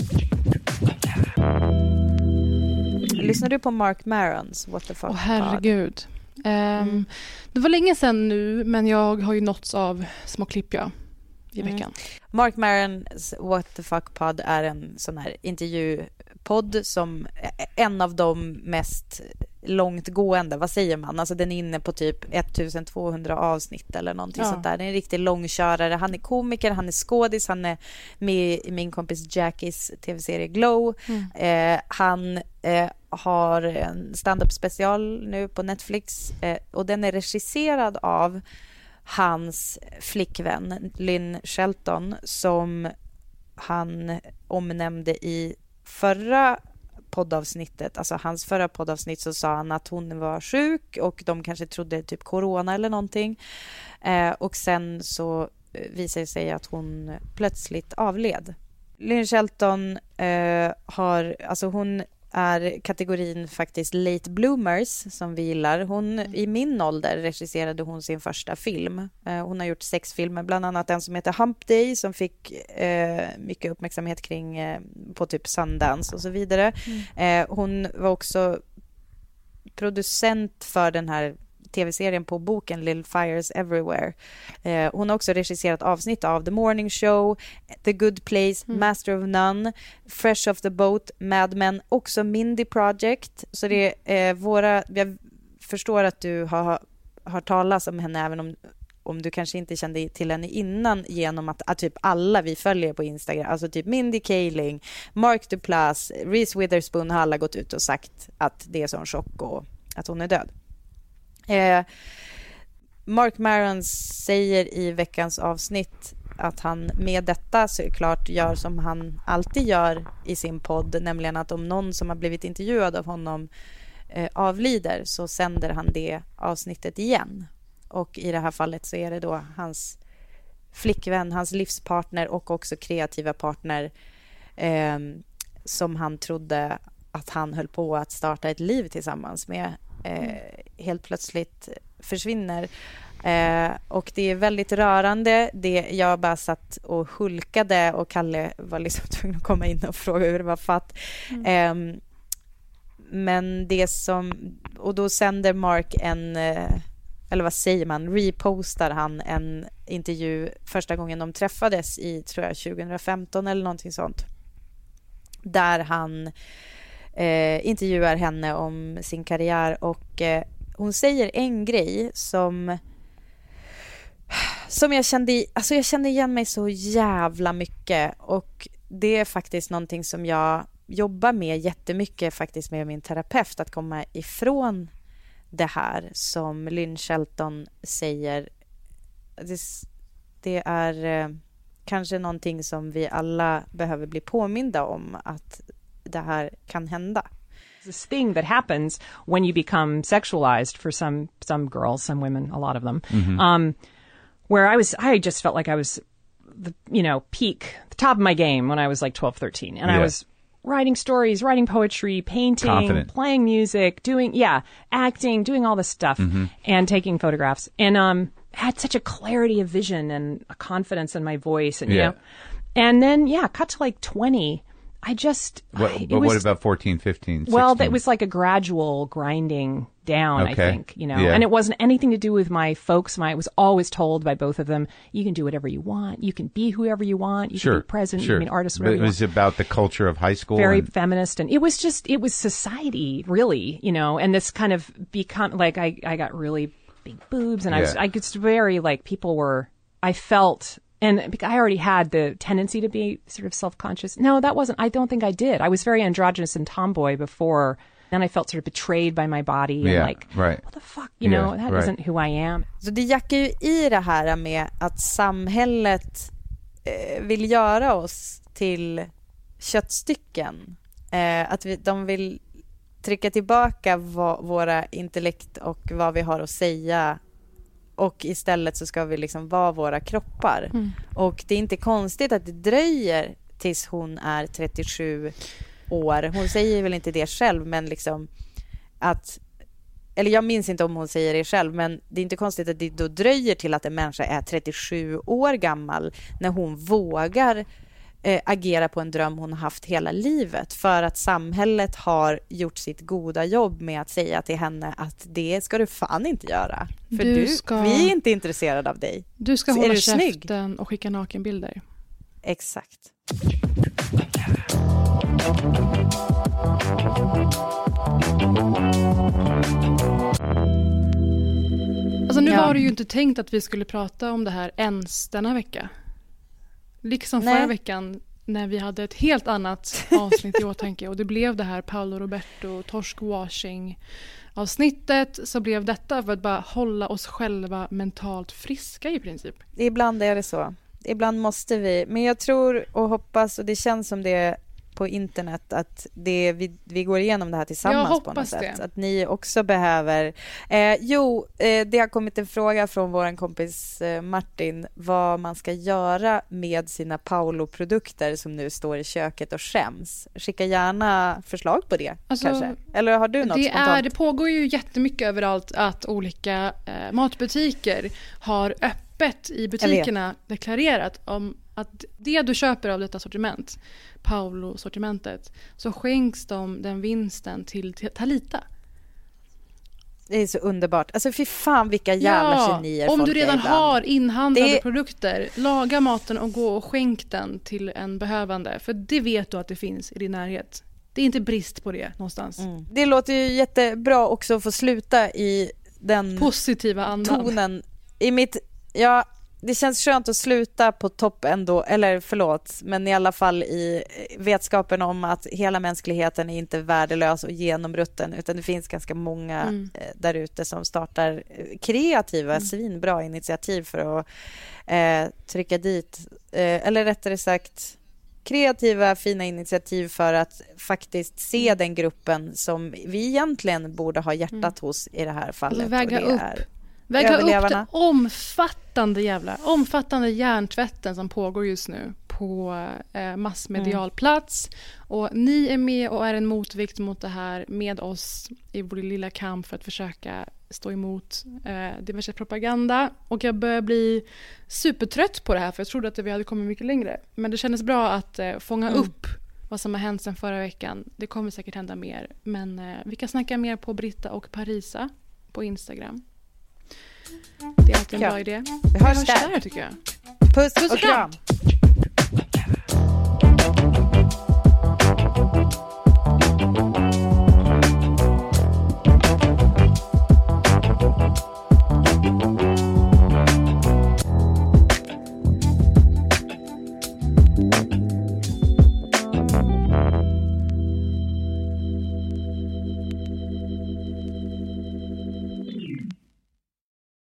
Lyssnar du på Mark Marons What the fuck? Åh herregud. Um, mm. Det var länge sedan nu, men jag har ju nåtts av små klipp ja, i mm. veckan. Mark Marons What the fuck pod är en sån här intervjupodd som en av de mest långtgående, vad säger man? Alltså den är inne på typ 1200 avsnitt eller någonting ja. sånt där. Det är en riktig långkörare. Han är komiker, han är skådis, han är med i min kompis Jackies tv-serie Glow. Mm. Eh, han eh, har en stand-up special nu på Netflix eh, och den är regisserad av hans flickvän Lynn Shelton som han omnämnde i förra poddavsnittet, alltså hans förra poddavsnitt så sa han att hon var sjuk och de kanske trodde typ corona eller någonting. Eh, och sen så eh, visade det sig att hon plötsligt avled. Lynn Shelton eh, har, alltså hon är kategorin faktiskt late bloomers som vi gillar. Hon, mm. I min ålder regisserade hon sin första film. Eh, hon har gjort sex filmer, bland annat en som heter Hump Day som fick eh, mycket uppmärksamhet kring eh, på typ Sundance och så vidare. Mm. Eh, hon var också producent för den här tv-serien på boken Little Fires Everywhere. Eh, hon har också regisserat avsnitt av The Morning Show, The Good Place, mm. Master of None, Fresh Off the Boat, Mad Men, också Mindy Project. Så det är eh, våra... Jag förstår att du har hört talas om henne även om om du kanske inte kände till henne innan genom att, att typ alla vi följer på Instagram, alltså typ Mindy Kaling, Mark Duplass, Reese Witherspoon har alla gått ut och sagt att det är sån chock och att hon är död. Eh, Mark Maron säger i veckans avsnitt att han med detta såklart gör som han alltid gör i sin podd, nämligen att om någon som har blivit intervjuad av honom eh, avlider så sänder han det avsnittet igen. Och i det här fallet så är det då hans flickvän, hans livspartner och också kreativa partner eh, som han trodde att han höll på att starta ett liv tillsammans med eh, helt plötsligt försvinner. Eh, och det är väldigt rörande. Det, jag bara satt och hulkade och Kalle var liksom tvungen att komma in och fråga hur det var fatt. Mm. Eh, men det som... Och då sänder Mark en... Eh, eller vad säger man? Repostar han en intervju första gången de träffades i, tror jag, 2015 eller någonting sånt. Där han eh, intervjuar henne om sin karriär och eh, hon säger en grej som som jag kände, alltså jag kände igen mig så jävla mycket och det är faktiskt någonting som jag jobbar med jättemycket faktiskt med min terapeut, att komma ifrån det här som Lynn Shelton säger. Det, det är eh, kanske någonting som vi alla behöver bli påminda om att det här kan hända. This thing that happens when you become sexualized for some some girls, some women, a lot of them. Mm-hmm. Um, where I was, I just felt like I was, the, you know, peak, the top of my game when I was like 12, 13. And yeah. I was writing stories, writing poetry, painting, Confident. playing music, doing, yeah, acting, doing all this stuff mm-hmm. and taking photographs. And, um, had such a clarity of vision and a confidence in my voice and, yeah. you know, and then, yeah, cut to like 20 I just. What, I, but was, what about 14, 15? 16? Well, it was like a gradual grinding down, okay. I think, you know, yeah. and it wasn't anything to do with my folks. My, I was always told by both of them, you can do whatever you want. You can be whoever you want. You sure. can be president. Sure. You can be an artist. But it was about the culture of high school. Very and... feminist. And it was just, it was society, really, you know, and this kind of become like I, I got really big boobs and yeah. I was, I was very like people were, I felt and I already had the tendency to be sort of self conscious. No, that wasn't, I don't think I did. I was very androgynous and tomboy before. Then I felt sort of betrayed by my body and yeah, like, right. what the fuck, you yeah, know, that right. isn't who I am. Så det jackar ju i det här med att samhället eh, vill göra oss till köttstycken. Eh, att vi, de vill trycka tillbaka vad, våra intellekt och vad vi har att säga och istället så ska vi liksom vara våra kroppar. Mm. Och det är inte konstigt att det dröjer tills hon är 37 år. Hon säger väl inte det själv, men liksom att eller jag minns inte om hon säger det själv, men det är inte konstigt att det då dröjer till att en människa är 37 år gammal när hon vågar eh, agera på en dröm hon har haft hela livet för att samhället har gjort sitt goda jobb med att säga till henne att det ska du fan inte göra. För du, du ska... vi är inte intresserade av dig. Du ska Så hålla käften snygg? och skicka nakenbilder. Exakt. Alltså nu ja. var det ju inte tänkt att vi skulle prata om det här ens denna vecka. Liksom Nej. förra veckan när vi hade ett helt annat avsnitt i åtanke och det blev det här Paolo Roberto torskwashing avsnittet så blev detta för att bara hålla oss själva mentalt friska i princip. Ibland är det så. Ibland måste vi. Men jag tror och hoppas och det känns som det på internet att det, vi, vi går igenom det här tillsammans på något sätt. Det. Att ni också behöver... Eh, jo, eh, det har kommit en fråga från vår kompis eh, Martin vad man ska göra med sina Paolo-produkter som nu står i köket och skäms. Skicka gärna förslag på det, alltså, kanske. Eller har du något det spontant? Är, det pågår ju jättemycket överallt att olika eh, matbutiker har öppet i butikerna deklarerat om att det du köper av detta sortiment Paolo-sortimentet så skänks de den vinsten till Talita. Det är så underbart. Alltså fy fan vilka jävla ja, genier Om du redan ibland. har inhandlade det... produkter, laga maten och gå och skänk den till en behövande. För det vet du att det finns i din närhet. Det är inte brist på det någonstans. Mm. Det låter ju jättebra också att få sluta i den positiva andan. tonen. I mitt, ja, det känns skönt att sluta på topp ändå, eller förlåt, men i alla fall i vetskapen om att hela mänskligheten är inte värdelös och genomrutten, utan det finns ganska många mm. Eh, där ute som startar eh, kreativa, mm. svinbra initiativ för att eh, trycka dit, eh, eller rättare sagt kreativa, fina initiativ för att faktiskt se mm. den gruppen som vi egentligen borde ha hjärtat mm. hos i det här fallet. Alltså väga upp Väga upp den omfattande jävla, omfattande hjärntvätten som pågår just nu på eh, massmedial mm. plats. Och ni är med och är en motvikt mot det här med oss i vår lilla kamp för att försöka stå emot eh, diverse propaganda. Och jag börjar bli supertrött på det här för jag trodde att vi hade kommit mycket längre. Men det kändes bra att eh, fånga mm. upp vad som har hänt sen förra veckan. Det kommer säkert hända mer. Men eh, vi kan snacka mer på Britta och Parisa på Instagram. Det är alltid en bra idé. Vi hörs, där. där tycker jag. Puss, Puss och kram. kram.